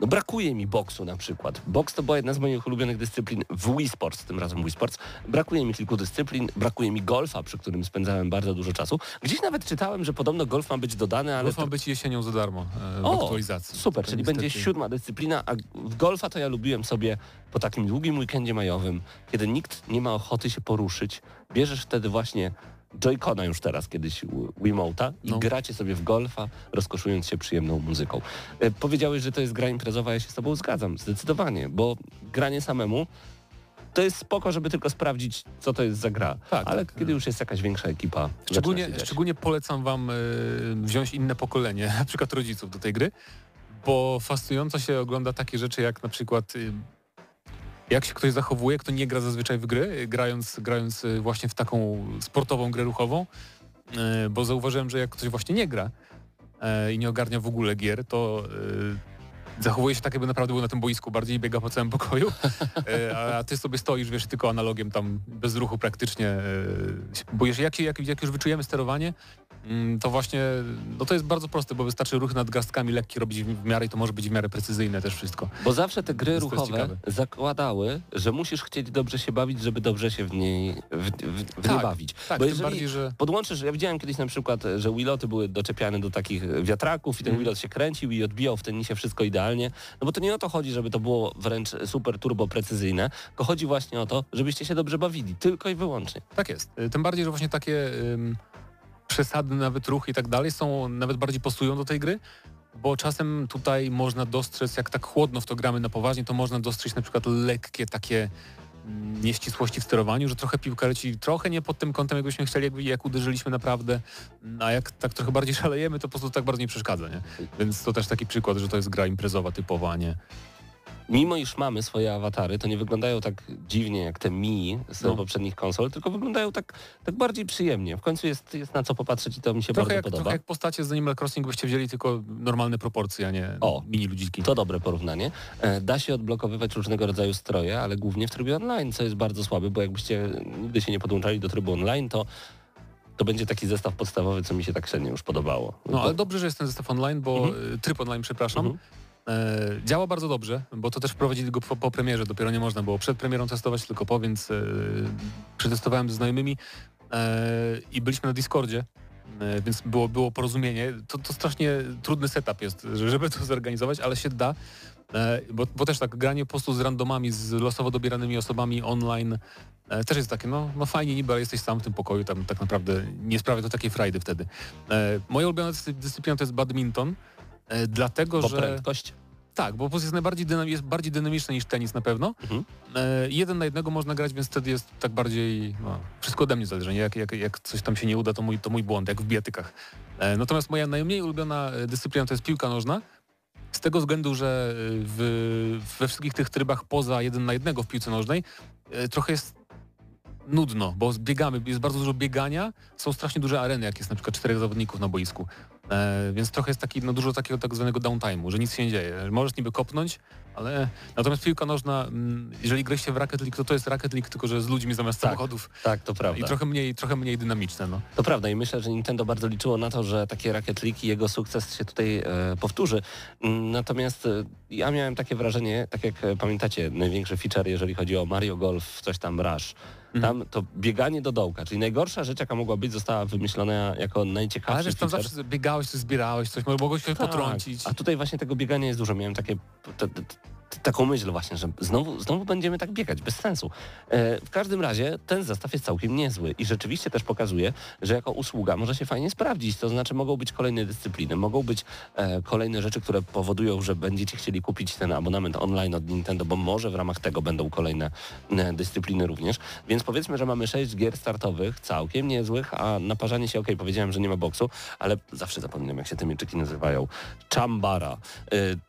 No brakuje mi boksu na przykład. Boks to była jedna z moich ulubionych dyscyplin w Wii Sports, tym razem Wii Sports. Brakuje mi kilku dyscyplin, brakuje mi golfa, przy którym spędzałem bardzo dużo czasu. Gdzieś nawet czytałem, że podobno golf ma być dodany, ale... Golf to- ma być jesienią za darmo e, O, aktualizacji. Super, czyli niestety- będzie siódma dyscyplina, a w golfa to ja lubiłem sobie po takim długim weekendzie majowym, kiedy nikt nie ma ochoty się poruszyć, bierzesz wtedy właśnie Joy-Cona już teraz, kiedyś Wiimote'a i No. gracie sobie w golfa, rozkoszując się przyjemną muzyką. E, powiedziałeś, że to jest gra imprezowa, ja się z tobą zgadzam, zdecydowanie, bo granie samemu to jest spoko, żeby tylko sprawdzić, co to jest za gra. Tak, Ale tak. kiedy już jest jakaś większa ekipa, Szczególnie, szczególnie polecam wam e, wziąć inne pokolenie, na przykład rodziców do tej gry, bo fascynująco się ogląda takie rzeczy jak na przykład y, jak się ktoś zachowuje, kto nie gra zazwyczaj w gry, y, grając, grając y, właśnie w taką sportową grę ruchową, y, bo zauważyłem, że jak ktoś właśnie nie gra e, i nie ogarnia w ogóle gier, to y, zachowuje się tak, jakby naprawdę był na tym boisku, bardziej biega po całym pokoju, a, ty sobie stoisz, wiesz, tylko analogiem tam bez ruchu praktycznie. Boisz, jak, jak, jak już wyczujemy sterowanie, to właśnie, no to jest bardzo proste, bo wystarczy ruchy nadgarstkami lekkie robić w miarę i to może być w miarę precyzyjne też wszystko. Bo zawsze te gry ruchowe zakładały, że musisz chcieć dobrze się bawić, żeby dobrze się w niej w, w, w nie Tak, bawić. Tak, Bo jeżeli bardziej, że podłączysz, ja widziałem kiedyś na przykład, że Wiloty były doczepiane do takich wiatraków i ten Mhm. Wilot się kręcił i odbijał w tenisie wszystko idealnie. No bo to nie o to chodzi, żeby to było wręcz super turbo precyzyjne, tylko chodzi właśnie o to, żebyście się dobrze bawili, tylko i wyłącznie. tak jest. Y, Tym bardziej, że właśnie takie ym, przesady, nawet ruchy i tak dalej są, nawet bardziej pasują do tej gry, bo czasem tutaj można dostrzec, jak tak chłodno w to gramy na poważnie, to można dostrzec na przykład lekkie takie mm, nieścisłości w sterowaniu, że trochę piłka leci trochę nie pod tym kątem, jakbyśmy chcieli, jakby, jak uderzyliśmy naprawdę, mm, a jak tak trochę bardziej szalejemy, to po prostu tak bardzo nie przeszkadza, nie? Więc to też taki przykład, że to jest gra imprezowa typowa, a nie... Mimo iż mamy swoje awatary, to nie wyglądają tak dziwnie jak te Mi z No. poprzednich konsol, tylko wyglądają tak, tak bardziej przyjemnie. W końcu jest, jest na co popatrzeć i to mi się Trochę bardzo jak, podoba. trochę jak postacie z Animal Crossing byście wzięli tylko normalne proporcje, a nie O. mini ludziki. To dobre porównanie. E, Da się odblokowywać różnego rodzaju stroje, ale głównie w trybie online, co jest bardzo słabe, bo jakbyście nigdy się nie podłączali do trybu online, to to będzie taki zestaw podstawowy, co mi się tak średnio już podobało. No ale dobrze, że jest ten zestaw online, bo Mhm. y, tryb online, przepraszam, Mhm. E, działa bardzo dobrze, bo to też wprowadzili go po, po premierze, dopiero nie można było przed premierą testować, tylko po, więc e, przetestowałem ze znajomymi e, i byliśmy na Discordzie, więc było, było porozumienie. To, to strasznie trudny setup jest, że- żeby to zorganizować, ale się da. Bo, bo też tak, granie po prostu z randomami, z losowo dobieranymi osobami online e, też jest takie, no, no fajnie niby, ale jesteś sam w tym pokoju, tam tak naprawdę nie sprawia to takiej frajdy wtedy. E, moja ulubiona dyscy- dyscyplina to jest badminton, dlatego bo że... prędkość. Tak, bo jest najbardziej dynam- jest bardziej dynamiczny niż tenis na pewno. Mhm. E, jeden na jednego można grać, więc wtedy jest tak bardziej, no, wszystko ode mnie zależy, nie? Jak, jak, jak coś tam się nie uda, to mój, to mój błąd, jak w bijatykach. E, natomiast moja najmniej ulubiona e, dyscyplina to jest piłka nożna, z tego względu, że e, w, we wszystkich tych trybach poza jeden na jednego w piłce nożnej e, trochę jest nudno, bo biegamy, jest bardzo dużo biegania, są strasznie duże areny, jak jest na przykład czterech zawodników na boisku. E, więc trochę jest taki, no dużo takiego tak zwanego downtime'u, że nic się nie dzieje. Możesz niby kopnąć, ale natomiast piłka nożna, mm, jeżeli graliście w Rocket League, to to jest Rocket League, tylko że z ludźmi zamiast Tak, samochodów Tak, to prawda. i trochę mniej, trochę mniej dynamiczne. No. To prawda i myślę, że Nintendo bardzo liczyło na to, że takie Rocket League i jego sukces się tutaj e, powtórzy. Mm, Natomiast e, ja miałem takie wrażenie, tak jak e, pamiętacie, największy feature, jeżeli chodzi o Mario Golf, coś tam Rush, Mhm. tam to bieganie do dołka, czyli najgorsza rzecz, jaka mogła być, została wymyślona jako najciekawszy Ale że tam feature. zawsze biegałeś, coś zbierałeś, coś mogłeś się Tak, potrącić. A tutaj właśnie tego biegania jest dużo. Miałem takie, taką myśl właśnie, że znowu, znowu będziemy tak biegać, bez sensu. E, w każdym razie ten zestaw jest całkiem niezły i rzeczywiście też pokazuje, że jako usługa może się fajnie sprawdzić. To znaczy mogą być kolejne dyscypliny, mogą być e, kolejne rzeczy, które powodują, że będziecie chcieli kupić ten abonament online od Nintendo, bo może w ramach tego będą kolejne e, dyscypliny również. Więc powiedzmy, że mamy sześć gier startowych, całkiem niezłych, a naparzanie się, okej, powiedziałem, że nie ma boksu, ale zawsze zapominam, jak się te mieczyki nazywają. Chambara.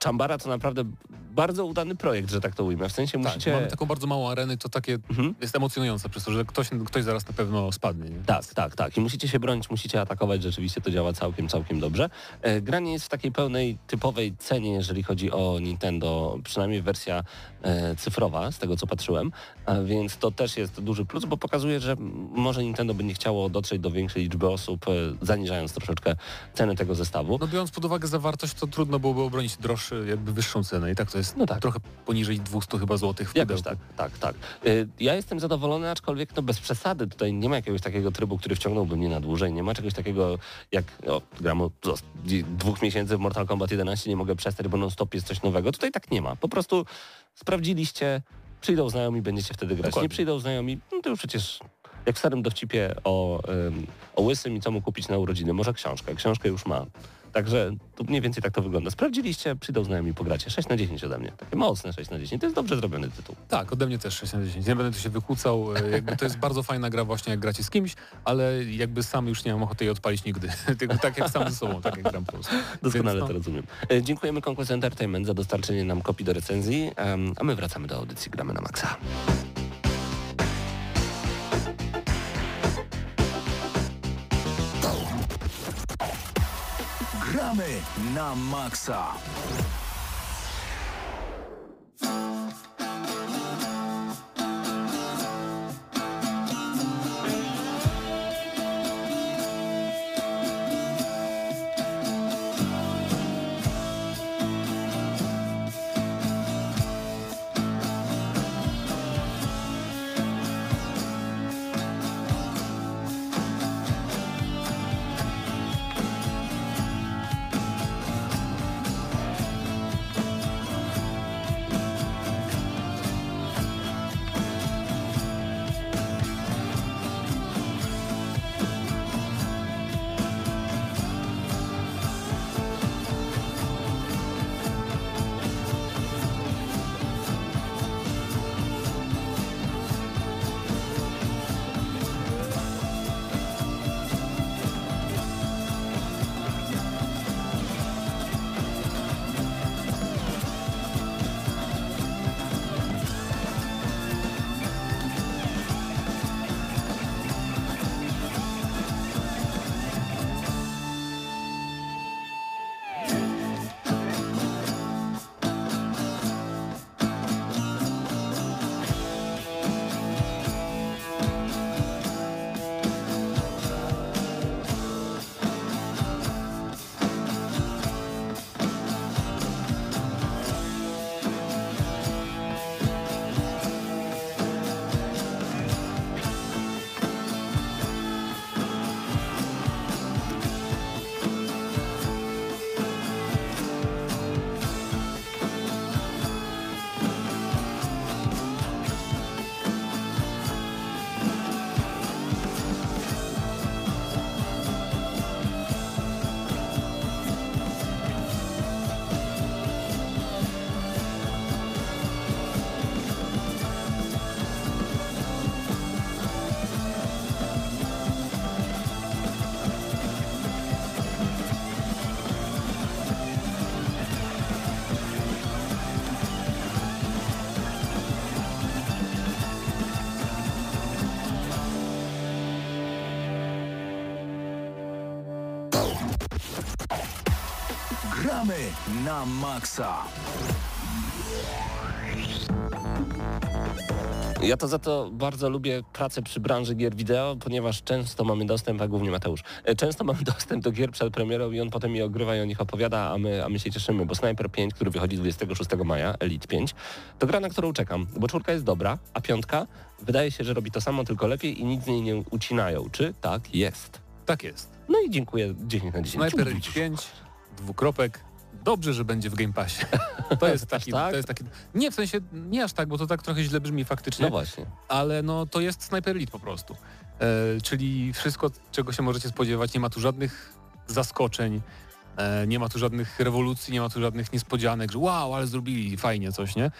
Chambara to naprawdę bardzo udany projekt, że tak to ujmę. W sensie Tak, musicie... mamy taką bardzo małą arenę, to takie Mhm. jest emocjonujące przez to, że ktoś, ktoś zaraz na pewno spadnie. Nie? Tak, tak, tak. I musicie się bronić, musicie atakować, rzeczywiście to działa całkiem, całkiem dobrze. E, gra nie jest w takiej pełnej, typowej cenie, jeżeli chodzi o Nintendo, przynajmniej wersja e, cyfrowa, z tego co patrzyłem, a więc to też jest duży plus, bo pokazuje, że może Nintendo będzie chciało dotrzeć do większej liczby osób, e, zaniżając troszeczkę ceny tego zestawu. No biorąc pod uwagę zawartość, to trudno byłoby obronić droższy, jakby wyższą cenę. I tak to jest No tak. Trochę poniżej 200 chyba złotych w Jakoś tak, tak, tak. Y, Ja jestem zadowolony, aczkolwiek no bez przesady. Tutaj nie ma jakiegoś takiego trybu, który wciągnąłby mnie na dłużej. Nie ma czegoś takiego jak o, gram od dwóch miesięcy w Mortal Kombat 11, nie mogę przestać, bo non stop jest coś nowego. Tutaj tak nie ma. Po prostu sprawdziliście, przyjdą znajomi, będziecie wtedy grać. Dokładnie. Nie przyjdą znajomi, no to już przecież jak w starym dowcipie o, ym, o łysym i co mu kupić na urodziny. Może książkę. Książkę już ma. Także tu mniej więcej tak to wygląda. Sprawdziliście, przyjdą znajomi, pogracie. 6 na 10 ode mnie. Takie mocne 6 na 10. To jest dobrze zrobiony tytuł. Tak, ode mnie też 6 na 10. Nie będę tu się wykłócał. e, Jakby to jest bardzo fajna gra właśnie jak gracie z kimś, ale jakby sam już nie mam ochoty jej odpalić nigdy. Tylko tak jak sam ze sobą, tak jak gram po prostu. Doskonale Więc to no, rozumiem. E, Dziękujemy Conquest Entertainment za dostarczenie nam kopii do recenzji, a my wracamy do audycji Gramy na Maxa. Gramy na maksa. Gramy na maksa. Ja to za to bardzo lubię pracę przy branży gier wideo, ponieważ często mamy dostęp, a głównie Mateusz, e, często mamy dostęp do gier przed premierą i on potem je ogrywa i o nich opowiada, a my, a my się cieszymy, bo Sniper 5, który wychodzi 26 maja, Elite 5, to gra, na którą czekam, bo czwórka jest dobra, a piątka wydaje się, że robi to samo, tylko lepiej i nic z niej nie ucinają. Czy tak jest? tak jest. No i dziękuję 10 na 10. Sniper Elite 5, dwukropek. Dobrze, że będzie w Game Passie. To jest taki, tak? to jest taki... Nie, w sensie, nie aż tak, bo to tak trochę źle brzmi faktycznie. No właśnie. ale no to jest Sniper Elite po prostu. E, czyli wszystko, czego się możecie spodziewać, nie ma tu żadnych zaskoczeń, e, nie ma tu żadnych rewolucji, nie ma tu żadnych niespodzianek, że wow, ale zrobili fajnie coś, nie?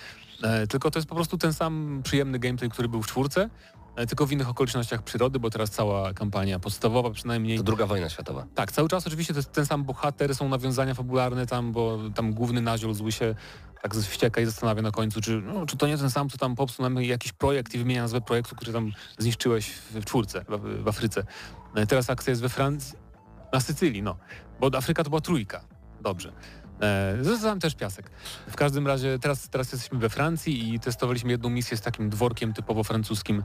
E, tylko to jest po prostu ten sam przyjemny gameplay, który był w czwórce, tylko w innych okolicznościach przyrody, bo teraz cała kampania podstawowa przynajmniej To druga wojna światowa. tak, cały czas oczywiście to jest ten sam bohater, są nawiązania fabularne tam, bo tam główny naziol zły się tak wścieka i zastanawia na końcu, czy, no, czy to nie ten sam, co tam popsuł nam jakiś projekt i wymienia nazwę projektu, który tam zniszczyłeś w, czwórce, w, w Afryce. I teraz akcja jest we Francji, na Sycylii, no. Bo Afryka to była trójka. Dobrze. E, Zostałem też piasek. W każdym razie teraz, teraz jesteśmy we Francji i testowaliśmy jedną misję z takim dworkiem typowo francuskim,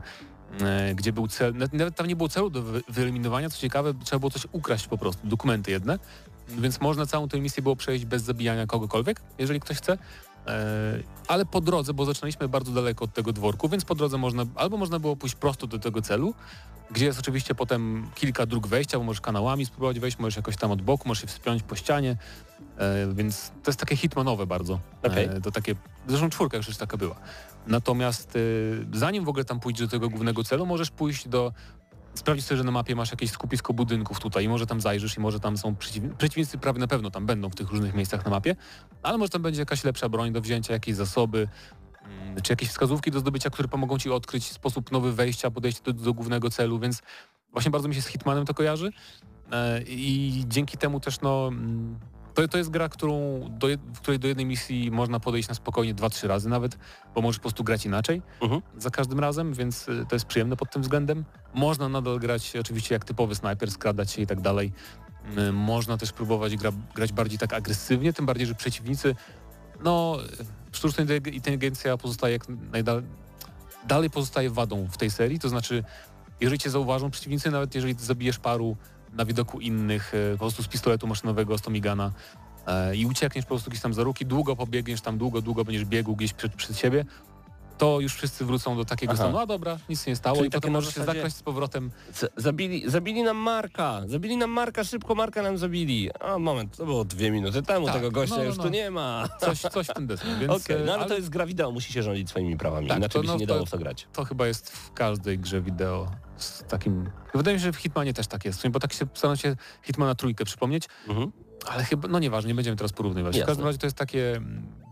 e, gdzie był cel, nawet- tam nie było celu do wy- wyeliminowania, co ciekawe, trzeba było coś ukraść po prostu, dokumenty jedne, więc można całą tę misję było przejść bez zabijania kogokolwiek, jeżeli ktoś chce. E, Ale po drodze, bo zaczynaliśmy bardzo daleko od tego dworku, więc po drodze można, albo można było pójść prosto do tego celu, gdzie jest oczywiście potem kilka dróg wejścia, bo możesz kanałami spróbować wejść, możesz jakoś tam od boku, możesz się wspiąć po ścianie, e, więc to jest takie hitmanowe bardzo. Okej. E, to takie, zresztą czwórka już taka była. Natomiast zanim w ogóle tam pójdziesz do tego głównego celu, możesz pójść do sprawdzić sobie, że na mapie masz jakieś skupisko budynków tutaj. I może tam zajrzysz i może tam są przeciw... przeciwnicy prawie na pewno tam będą w tych różnych miejscach na mapie, ale może tam będzie jakaś lepsza broń do wzięcia, jakieś zasoby, mm, czy jakieś wskazówki do zdobycia, które pomogą ci odkryć sposób nowy wejścia, podejście do, do głównego celu, więc właśnie bardzo mi się z Hitmanem to kojarzy. E, i dzięki temu też no mm, to, to jest gra, którą do, w której do jednej misji można podejść na spokojnie dwa, trzy razy nawet, bo możesz po prostu grać inaczej Mhm. za każdym razem, więc y, to jest przyjemne pod tym względem. Można nadal grać oczywiście jak typowy snajper, skradać się i tak dalej. Y, Można też próbować gra, grać bardziej tak agresywnie, tym bardziej, że przeciwnicy, no sztuczna inteligencja pozostaje jak najdalej, dalej pozostaje wadą w tej serii, to znaczy jeżeli cię zauważą przeciwnicy, nawet jeżeli zabijesz paru na widoku innych, y, po prostu z pistoletu maszynowego, z Tomigana. E, i uciekniesz po prostu gdzieś tam za ruki, długo pobiegniesz tam, długo, długo będziesz biegł gdzieś przed, przed siebie, to już wszyscy wrócą do takiego Aha. stanu, a dobra, nic nie stało Czyli i takie potem na możesz się zakraść z powrotem. Zabili, zabili nam Marka, zabili nam Marka, szybko Marka nam zabili. A moment, to było dwie minuty temu, Tak, tego gościa no, no, już no. tu nie ma. Coś, coś w tym deseń, więc Okej, no ale e, to jest gra wideo, musi się rządzić swoimi prawami, Tak, inaczej to by się no, nie to- dało w to grać. to chyba jest w każdej grze wideo z takim... Wydaje mi się, że w Hitmanie też tak jest, bo tak się staram się Hitmana trójkę przypomnieć, Mhm. ale chyba, no nieważne, nie będziemy teraz porównywać. Jasne. W każdym razie to jest takie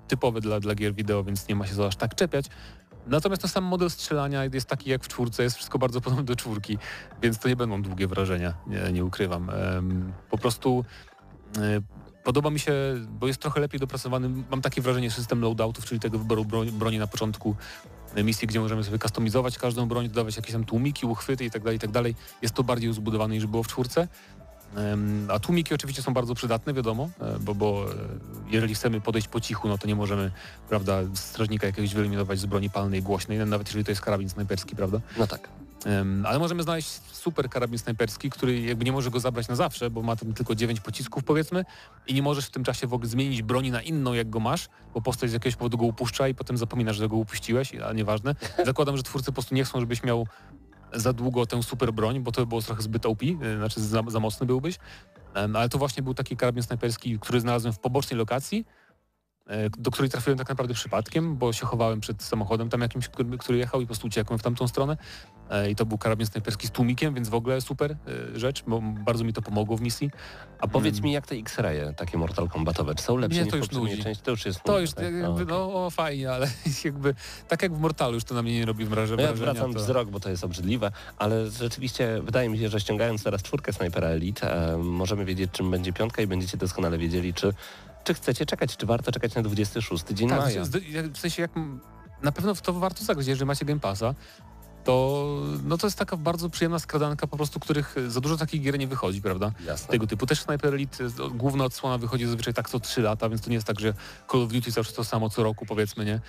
typowe dla, dla gier wideo, więc nie ma się za aż tak czepiać. Natomiast to sam model strzelania jest taki jak w czwórce, jest wszystko bardzo podobne do czwórki, więc to nie będą długie wrażenia, nie, nie ukrywam. Po prostu e, podoba mi się, bo jest trochę lepiej dopracowany, mam takie wrażenie, system loadoutów, czyli tego wyboru broni, broni na początku e, misji, gdzie możemy sobie kustomizować każdą broń, dodawać jakieś tam tłumiki, uchwyty i tak dalej, i tak. Jest to bardziej uzbudowane niż było w czwórce. A tłumiki oczywiście są bardzo przydatne, wiadomo, e, bo, bo e, jeżeli chcemy podejść po cichu, no to nie możemy, prawda, strażnika jakiegoś wyeliminować z broni palnej głośnej, nawet jeżeli to jest karabin snajperski, prawda? No tak. Ale możemy znaleźć super karabin snajperski, który jakby nie może go zabrać na zawsze, bo ma tam tylko 9 pocisków powiedzmy i nie możesz w tym czasie w ogóle zmienić broni na inną, jak go masz, bo postać z jakiegoś powodu go upuszcza i potem zapominasz, że go upuściłeś, ale nieważne. Zakładam, że twórcy po prostu nie chcą, żebyś miał za długo tę super broń, bo to by było trochę zbyt OP, y, znaczy za, za mocny byłbyś. Ale to właśnie był taki karabin snajperski, który znalazłem w pobocznej lokacji, do której trafiłem tak naprawdę przypadkiem, bo się chowałem przed samochodem tam jakimś, który, jechał i po prostu uciekłem w tamtą stronę. E, I to był karabin snajperski z tłumikiem, więc w ogóle super e, rzecz, bo bardzo mi to pomogło w misji. A powiedz Mm. mi, jak te X-raye, takie Mortal Kombatowe, czy są lepsze niż to już nudzi. części? To już jest To już tak? jakby, okej. no fajnie, ale jakby tak jak w Mortalu już to na mnie nie robi wrażenia. No ja wracam to... wzrok, bo to jest obrzydliwe, ale rzeczywiście wydaje mi się, że ściągając teraz czwórkę Snipera Elite, e, możemy wiedzieć, czym będzie piątka i będziecie doskonale wiedzieli, czy, czy chcecie czekać, czy warto czekać na 26 dzień Tak, maja. w sensie jak na pewno w to warto zagrać, jeżeli macie Game Passa, to no to jest taka bardzo przyjemna skradanka po prostu, których za dużo takich gier nie wychodzi, prawda? Jasne. Tego typu. Też Sniper Elite, główna odsłona wychodzi zazwyczaj tak co 3 lata, więc to nie jest tak, że Call of Duty zawsze to samo co roku powiedzmy, nie?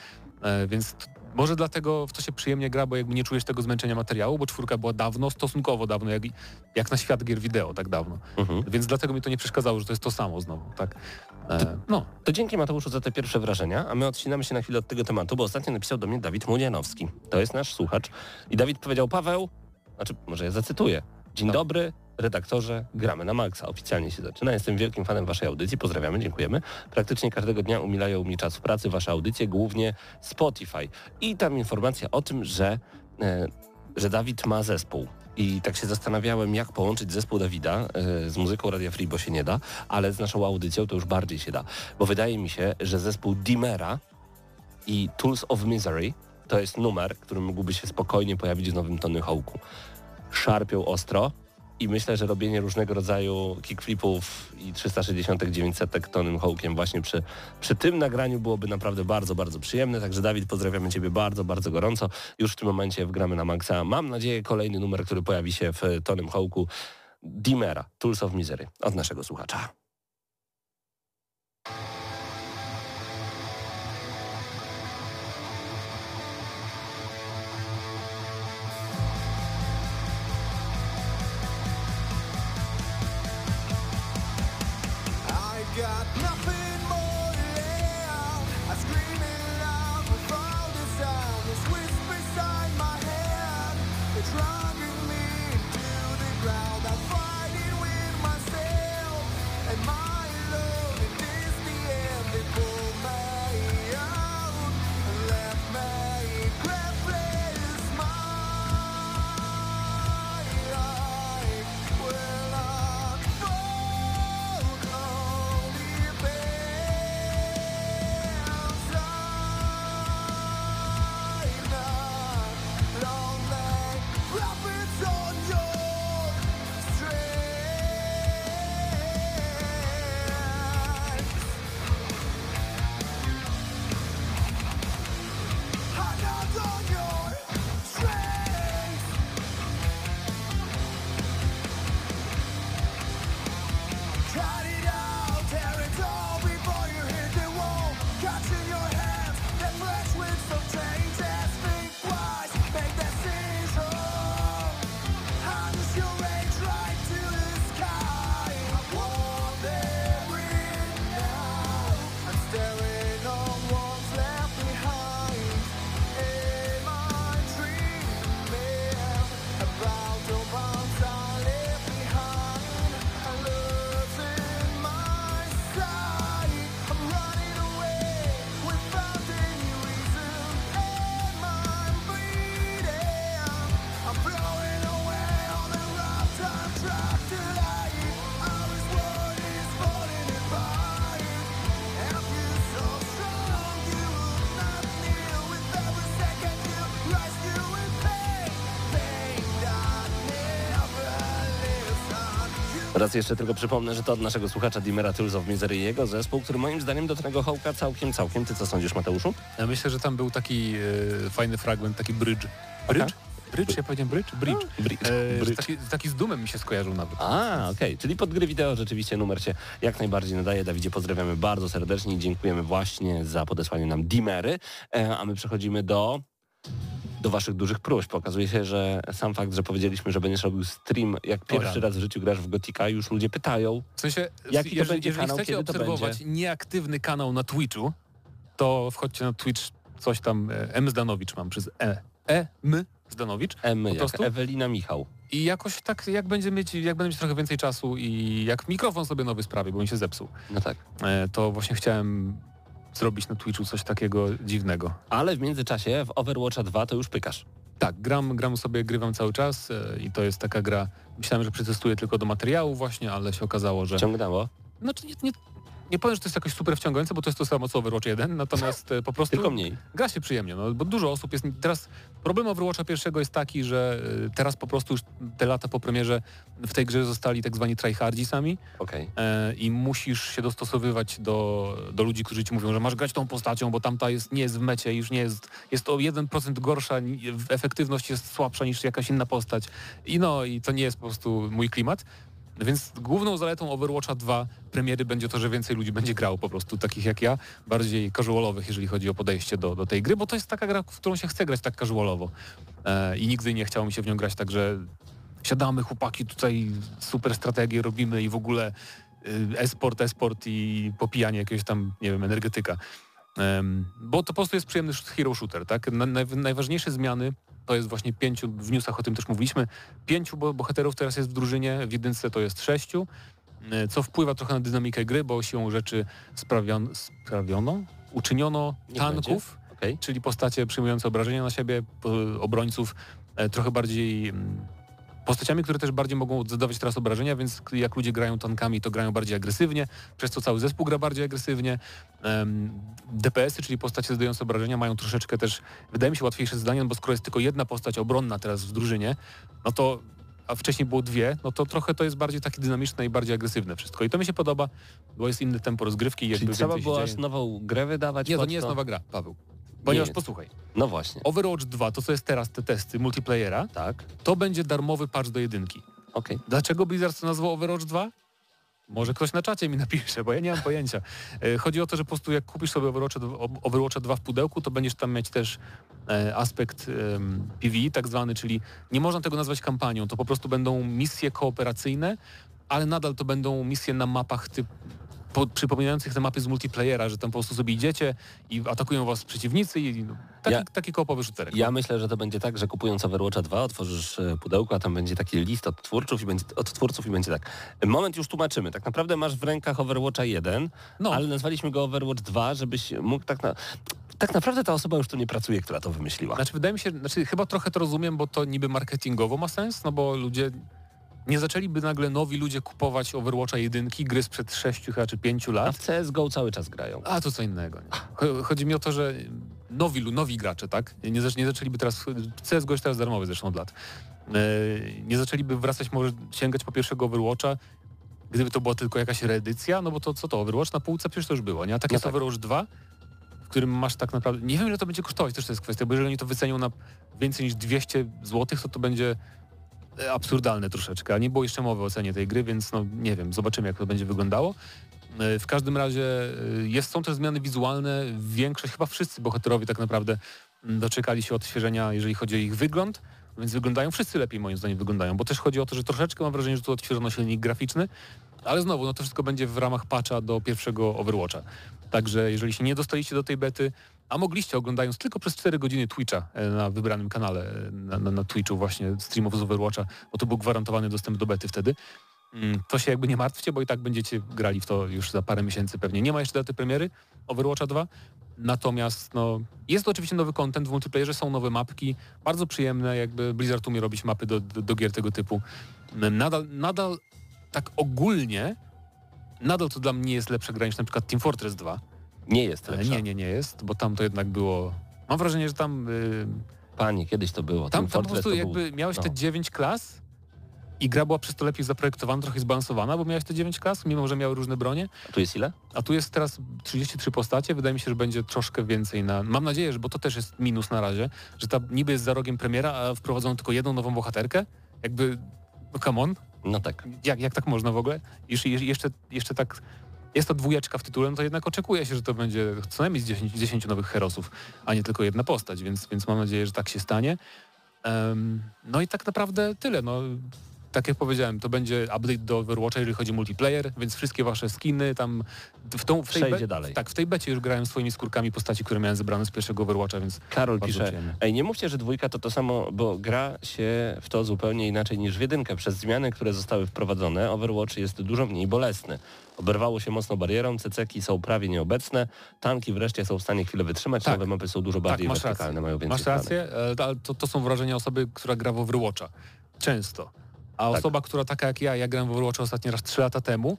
E, więc może dlatego w to się przyjemnie gra, bo jakby nie czujesz tego zmęczenia materiału, bo czwórka była dawno, stosunkowo dawno, jak, jak na świat gier wideo, tak dawno. Mhm. Więc dlatego mi to nie przeszkadzało, że to jest to samo znowu, tak? E, no, To dzięki Mateuszu za te pierwsze wrażenia, a my odcinamy się na chwilę od tego tematu, bo ostatnio napisał do mnie Dawid Młodzianowski. To jest nasz słuchacz. I Dawid powiedział, Paweł, znaczy może ja zacytuję. Dzień No. dobry, redaktorze, gramy na maksa. Oficjalnie się zaczyna. Jestem wielkim fanem waszej audycji. Pozdrawiamy, dziękujemy. Praktycznie każdego dnia umilają mi czas w pracy wasze audycje, głównie Spotify. I tam informacja o tym, że, e, że Dawid ma zespół. I tak się zastanawiałem, jak połączyć zespół Dawida e, z muzyką Radia Free, bo się nie da, ale z naszą audycją to już bardziej się da. Bo wydaje mi się, że zespół Dimera i Tools of Misery to jest numer, który mógłby się spokojnie pojawić w nowym Tony Hawku. Szarpią ostro I myślę, że robienie różnego rodzaju kickflipów i 369 setek tonym hołkiem właśnie przy, przy tym nagraniu byłoby naprawdę bardzo, bardzo przyjemne. Także Dawid, pozdrawiamy Ciebie bardzo, bardzo gorąco. Już w tym momencie wgramy na maksa. Mam nadzieję kolejny numer, który pojawi się w tonym hołku Dimera, Tools of Misery od naszego słuchacza. Nothing Raz jeszcze tylko przypomnę, że to od naszego słuchacza Dimera Tools of Misery i jego zespół, który moim zdaniem do tego hołka całkiem, całkiem. Ty co sądzisz, Mateuszu? Ja myślę, że tam był taki e, fajny fragment, taki bridge. Bridge? Bridge? Ja powiedziałem bridge? Bridge. Bridge. E, Bridge. taki, taki z dumem mi się skojarzył nawet. A, okej, czyli pod gry wideo rzeczywiście numer się jak najbardziej nadaje. Dawidzie pozdrawiamy bardzo serdecznie i dziękujemy właśnie za podesłanie nam Dimery, e, a my przechodzimy do do waszych dużych próśb. Okazuje się, że sam fakt, że powiedzieliśmy, że będziesz robił stream, jak pierwszy raz w życiu grasz w Gotika, już ludzie pytają. W sensie, Jaki to jeżeli, będzie jeżeli kanał, chcecie to obserwować nieaktywny kanał na Twitchu, to wchodźcie na Twitch coś tam, e, M Zdanowicz mam przez E. E, M Zdanowicz. M, Po jak prostu? Ewelina Michał. I jakoś tak, jak będzie mieć, jak będę mieć trochę więcej czasu i jak mikrofon sobie nowy sprawię, bo mi się zepsuł, No tak. e, to właśnie chciałem zrobić na Twitchu coś takiego dziwnego. Ale w międzyczasie w Overwatcha 2 to już pykasz. Tak, gram, gram sobie, grywam cały czas e, i to jest taka gra, myślałem, że przetestuję tylko do materiału właśnie, ale się okazało, że... Ciągnęło. Znaczy nie, nie, nie powiem, że to jest jakoś super wciągające, bo to jest to samo co Overwatch 1, natomiast e, po prostu Tylko mniej. gra się przyjemnie, no, bo dużo osób jest... Teraz problem Overwatcha pierwszego jest taki, że e, teraz po prostu już te lata po premierze w tej grze zostali tak zwani tryhardzi sami Okej. e, i musisz się dostosowywać do, do ludzi, którzy ci mówią, że masz grać tą postacią, bo tamta jest, nie jest w mecie, już nie jest, jest o 1% gorsza, efektywność jest słabsza niż jakaś inna postać i no i to nie jest po prostu mój klimat. Więc główną zaletą Overwatcha 2 premiery będzie to, że więcej ludzi będzie grało po prostu, takich jak ja, bardziej casualowych, jeżeli chodzi o podejście do, do tej gry, bo to jest taka gra, w którą się chce grać tak casualowo. E, I nigdy nie chciało mi się w nią grać tak, że siadamy chłopaki, tutaj super strategię robimy i w ogóle y, e-sport, e-sport i popijanie jakiegoś tam, nie wiem, energetyka. Bo to po prostu jest przyjemny hero shooter, tak? Na, naj, najważniejsze zmiany to jest właśnie pięciu, w newsach o tym też mówiliśmy, pięciu bo, bohaterów teraz jest w drużynie, w jedynce to jest sześciu, y, co wpływa trochę na dynamikę gry, bo siłą rzeczy sprawion, sprawiono, uczyniono Niech tanków, Okej. czyli postacie przyjmujące obrażenia na siebie, obrońców e, trochę bardziej mm, postaciami, które też bardziej mogą zadawać teraz obrażenia, więc jak ludzie grają tankami, to grają bardziej agresywnie, przez co cały zespół gra bardziej agresywnie. DPS-y, czyli postacie zadające obrażenia, mają troszeczkę też, wydaje mi się, łatwiejsze zadanie, no bo skoro jest tylko jedna postać obronna teraz w drużynie, no to a wcześniej było dwie, no to trochę to jest bardziej takie dynamiczne i bardziej agresywne wszystko. I to mi się podoba, bo jest inne tempo rozgrywki jakby Czyli trzeba było aż nową grę wydawać? Nie, to nie jest nowa gra, Paweł. Ponieważ posłuchaj, No właśnie. Overwatch 2, to co jest teraz te testy multiplayera, Tak, to będzie darmowy patch do jedynki. okej. Dlaczego Blizzard to nazwał Overwatch 2? Może ktoś na czacie mi napisze, bo ja nie mam pojęcia. E, Chodzi o to, że po prostu jak kupisz sobie Overwatcha, Overwatcha 2 w pudełku, to będziesz tam mieć też e, aspekt em, PvE tak zwany, czyli nie można tego nazwać kampanią, to po prostu będą misje kooperacyjne, ale nadal to będą misje na mapach typ, po, przypominających te mapy z multiplayera, że tam po prostu sobie idziecie i atakują was przeciwnicy i no, taki, Ja- taki. Ja myślę, że to będzie tak, że kupując Overwatcha 2 otworzysz e, pudełko, a tam będzie taki list od twórców i będzie, od twórców i będzie tak. Moment już tłumaczymy. Tak naprawdę masz w rękach Overwatcha 1, No. ale nazwaliśmy go Overwatch 2, żebyś mógł tak na... Tak naprawdę ta osoba już tu nie pracuje, która to wymyśliła. Znaczy wydaje mi się, znaczy chyba trochę to rozumiem, bo to niby marketingowo ma sens, no bo ludzie nie zaczęliby nagle nowi ludzie kupować Overwatcha jedynki, gry sprzed 6 chyba czy 5 A lat. w CSGO cały czas grają. A to co innego. Nie? Cho- Chodzi mi o to, że nowi, nowi gracze, tak? Nie, nie zaczęliby teraz, CSGO jest teraz darmowy zresztą od lat. E, Nie zaczęliby wracać, może sięgać po pierwszego Overwatcha, gdyby to była tylko jakaś reedycja, no bo to co to, Overwatch na półce przecież to już było, nie? A tak No jest tak. Overwatch 2, w którym masz tak naprawdę, nie wiem ile to będzie kosztować, też to jest kwestia, bo jeżeli oni to wycenią na więcej niż 200 zł, to to będzie absurdalne troszeczkę, a nie było jeszcze mowy o cenie tej gry, więc no nie wiem, zobaczymy jak to będzie wyglądało. E, W każdym razie e, jest, są też zmiany wizualne, większość, chyba wszyscy bohaterowie tak naprawdę doczekali się odświeżenia, jeżeli chodzi o ich wygląd, więc wyglądają wszyscy lepiej moim zdaniem wyglądają, bo też chodzi o to, że troszeczkę mam wrażenie, że tu odświeżono silnik graficzny, ale znowu, no to wszystko będzie w ramach patcha do pierwszego Overwatcha. Także jeżeli się nie dostaliście do tej bety, a mogliście oglądając tylko przez 4 godziny Twitcha e, na wybranym kanale, e, na, na, na Twitchu właśnie streamów z Overwatcha, bo to był gwarantowany dostęp do bety wtedy, mm, to się jakby nie martwcie, bo i tak będziecie grali w to już za parę miesięcy pewnie. Nie ma jeszcze daty premiery Overwatcha 2, natomiast no, jest to oczywiście nowy content w multiplayerze, są nowe mapki, bardzo przyjemne, jakby Blizzard umie robić mapy do, do, do gier tego typu. Nadal, nadal tak ogólnie, nadal to dla mnie jest lepsza gra niż na przykład Team Fortress 2. Nie jest lepsza. nie, nie, nie jest, bo tam to jednak było... Mam wrażenie, że tam... y, Panie, kiedyś to było. tam, tam po prostu to był- jakby miałeś no. te 9 klas i gra była przez to lepiej zaprojektowana, trochę zbalansowana, bo miałeś te 9 klas, mimo że miały różne bronie. A tu jest ile? A tu jest teraz 33 postacie, wydaje mi się, że będzie troszkę więcej na... Mam nadzieję, że bo to też jest minus na razie, że ta niby jest za rogiem premiera, a wprowadzono tylko jedną nową bohaterkę. Jakby, no come on, No tak. jak, jak tak można w ogóle? Jeszcze, jeszcze, jeszcze tak jest to dwójeczka w tytule, no to jednak oczekuje się, że to będzie co najmniej z 10, 10 nowych herosów, a nie tylko jedna postać, więc, więc mam nadzieję, że tak się stanie. Em, no i tak naprawdę tyle. No, tak jak powiedziałem, to będzie update do Overwatcha, jeżeli chodzi o multiplayer, więc wszystkie wasze skiny tam w, tą, w tej Przejdzie dalej. Tak, w tej becie już grałem swoimi skórkami postaci, które miałem zebrane z pierwszego Overwatcha, więc Karol pisze, przyjemnie. ej nie mówcie, że dwójka to to samo, bo gra się w to zupełnie inaczej niż w jedynkę. Przez zmiany, które zostały wprowadzone, Overwatch jest dużo mniej bolesny. Oberwało się mocno barierą, ceceki są prawie nieobecne, tanki wreszcie są w stanie chwilę wytrzymać, Tak. nowe mapy są dużo bardziej masz wertykalne, rację. mają więcej Masz rację, e, to, to są wrażenia osoby, która gra w Overwatcha. Często. A Tak. osoba, która taka jak ja, ja grałem w Overwatcha ostatni raz 3 lata temu,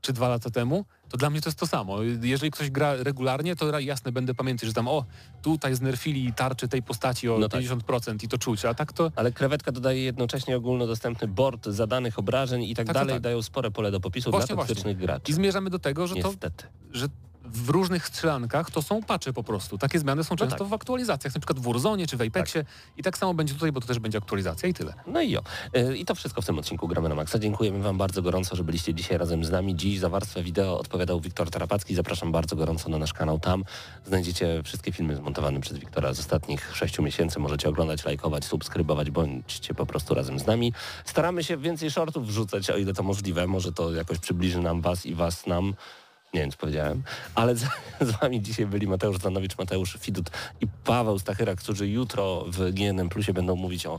czy 2 lata temu, to dla mnie to jest to samo. Jeżeli ktoś gra regularnie, to jasne, będę pamiętać, że tam o, tutaj znerfili tarczy tej postaci o No tak. 50% i to czuć, a tak to Ale krewetka dodaje jednocześnie ogólnodostępny board zadanych obrażeń i tak, Tak, tak, dalej, tak. dają spore pole do popisu Właśnie, dla właśnie. toksycznych graczy. i zmierzamy do tego, że to, Niestety. że w różnych strzelankach to są pacze po prostu. Takie zmiany są często tak. w aktualizacjach, na przykład w Warzone czy w Apexie i tak samo będzie tutaj, bo to też będzie aktualizacja i tyle. No i jo. Y, I to wszystko w tym odcinku Gramy na Maxa. Dziękujemy Wam bardzo gorąco, że byliście dzisiaj razem z nami. Dziś za warstwę wideo odpowiadał Wiktor Tarapacki. Zapraszam bardzo gorąco na nasz kanał. Tam znajdziecie wszystkie filmy zmontowane przez Wiktora z ostatnich sześciu miesięcy. Możecie oglądać, lajkować, subskrybować, bądźcie po prostu razem z nami. Staramy się więcej shortów wrzucać, o ile to możliwe. Może to jakoś przybliży nam Was i Was nam. Nie wiem, co powiedziałem, ale z, z wami dzisiaj byli Mateusz Zanowicz, Mateusz Fidut i Paweł Stachyra, którzy jutro w GNM Plusie będą mówić o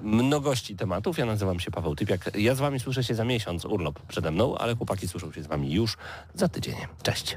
mnogości tematów. Ja nazywam się Paweł Typiak. Ja z wami słyszę się za miesiąc, urlop przede mną, ale chłopaki słyszą się z wami już za tydzień. Cześć.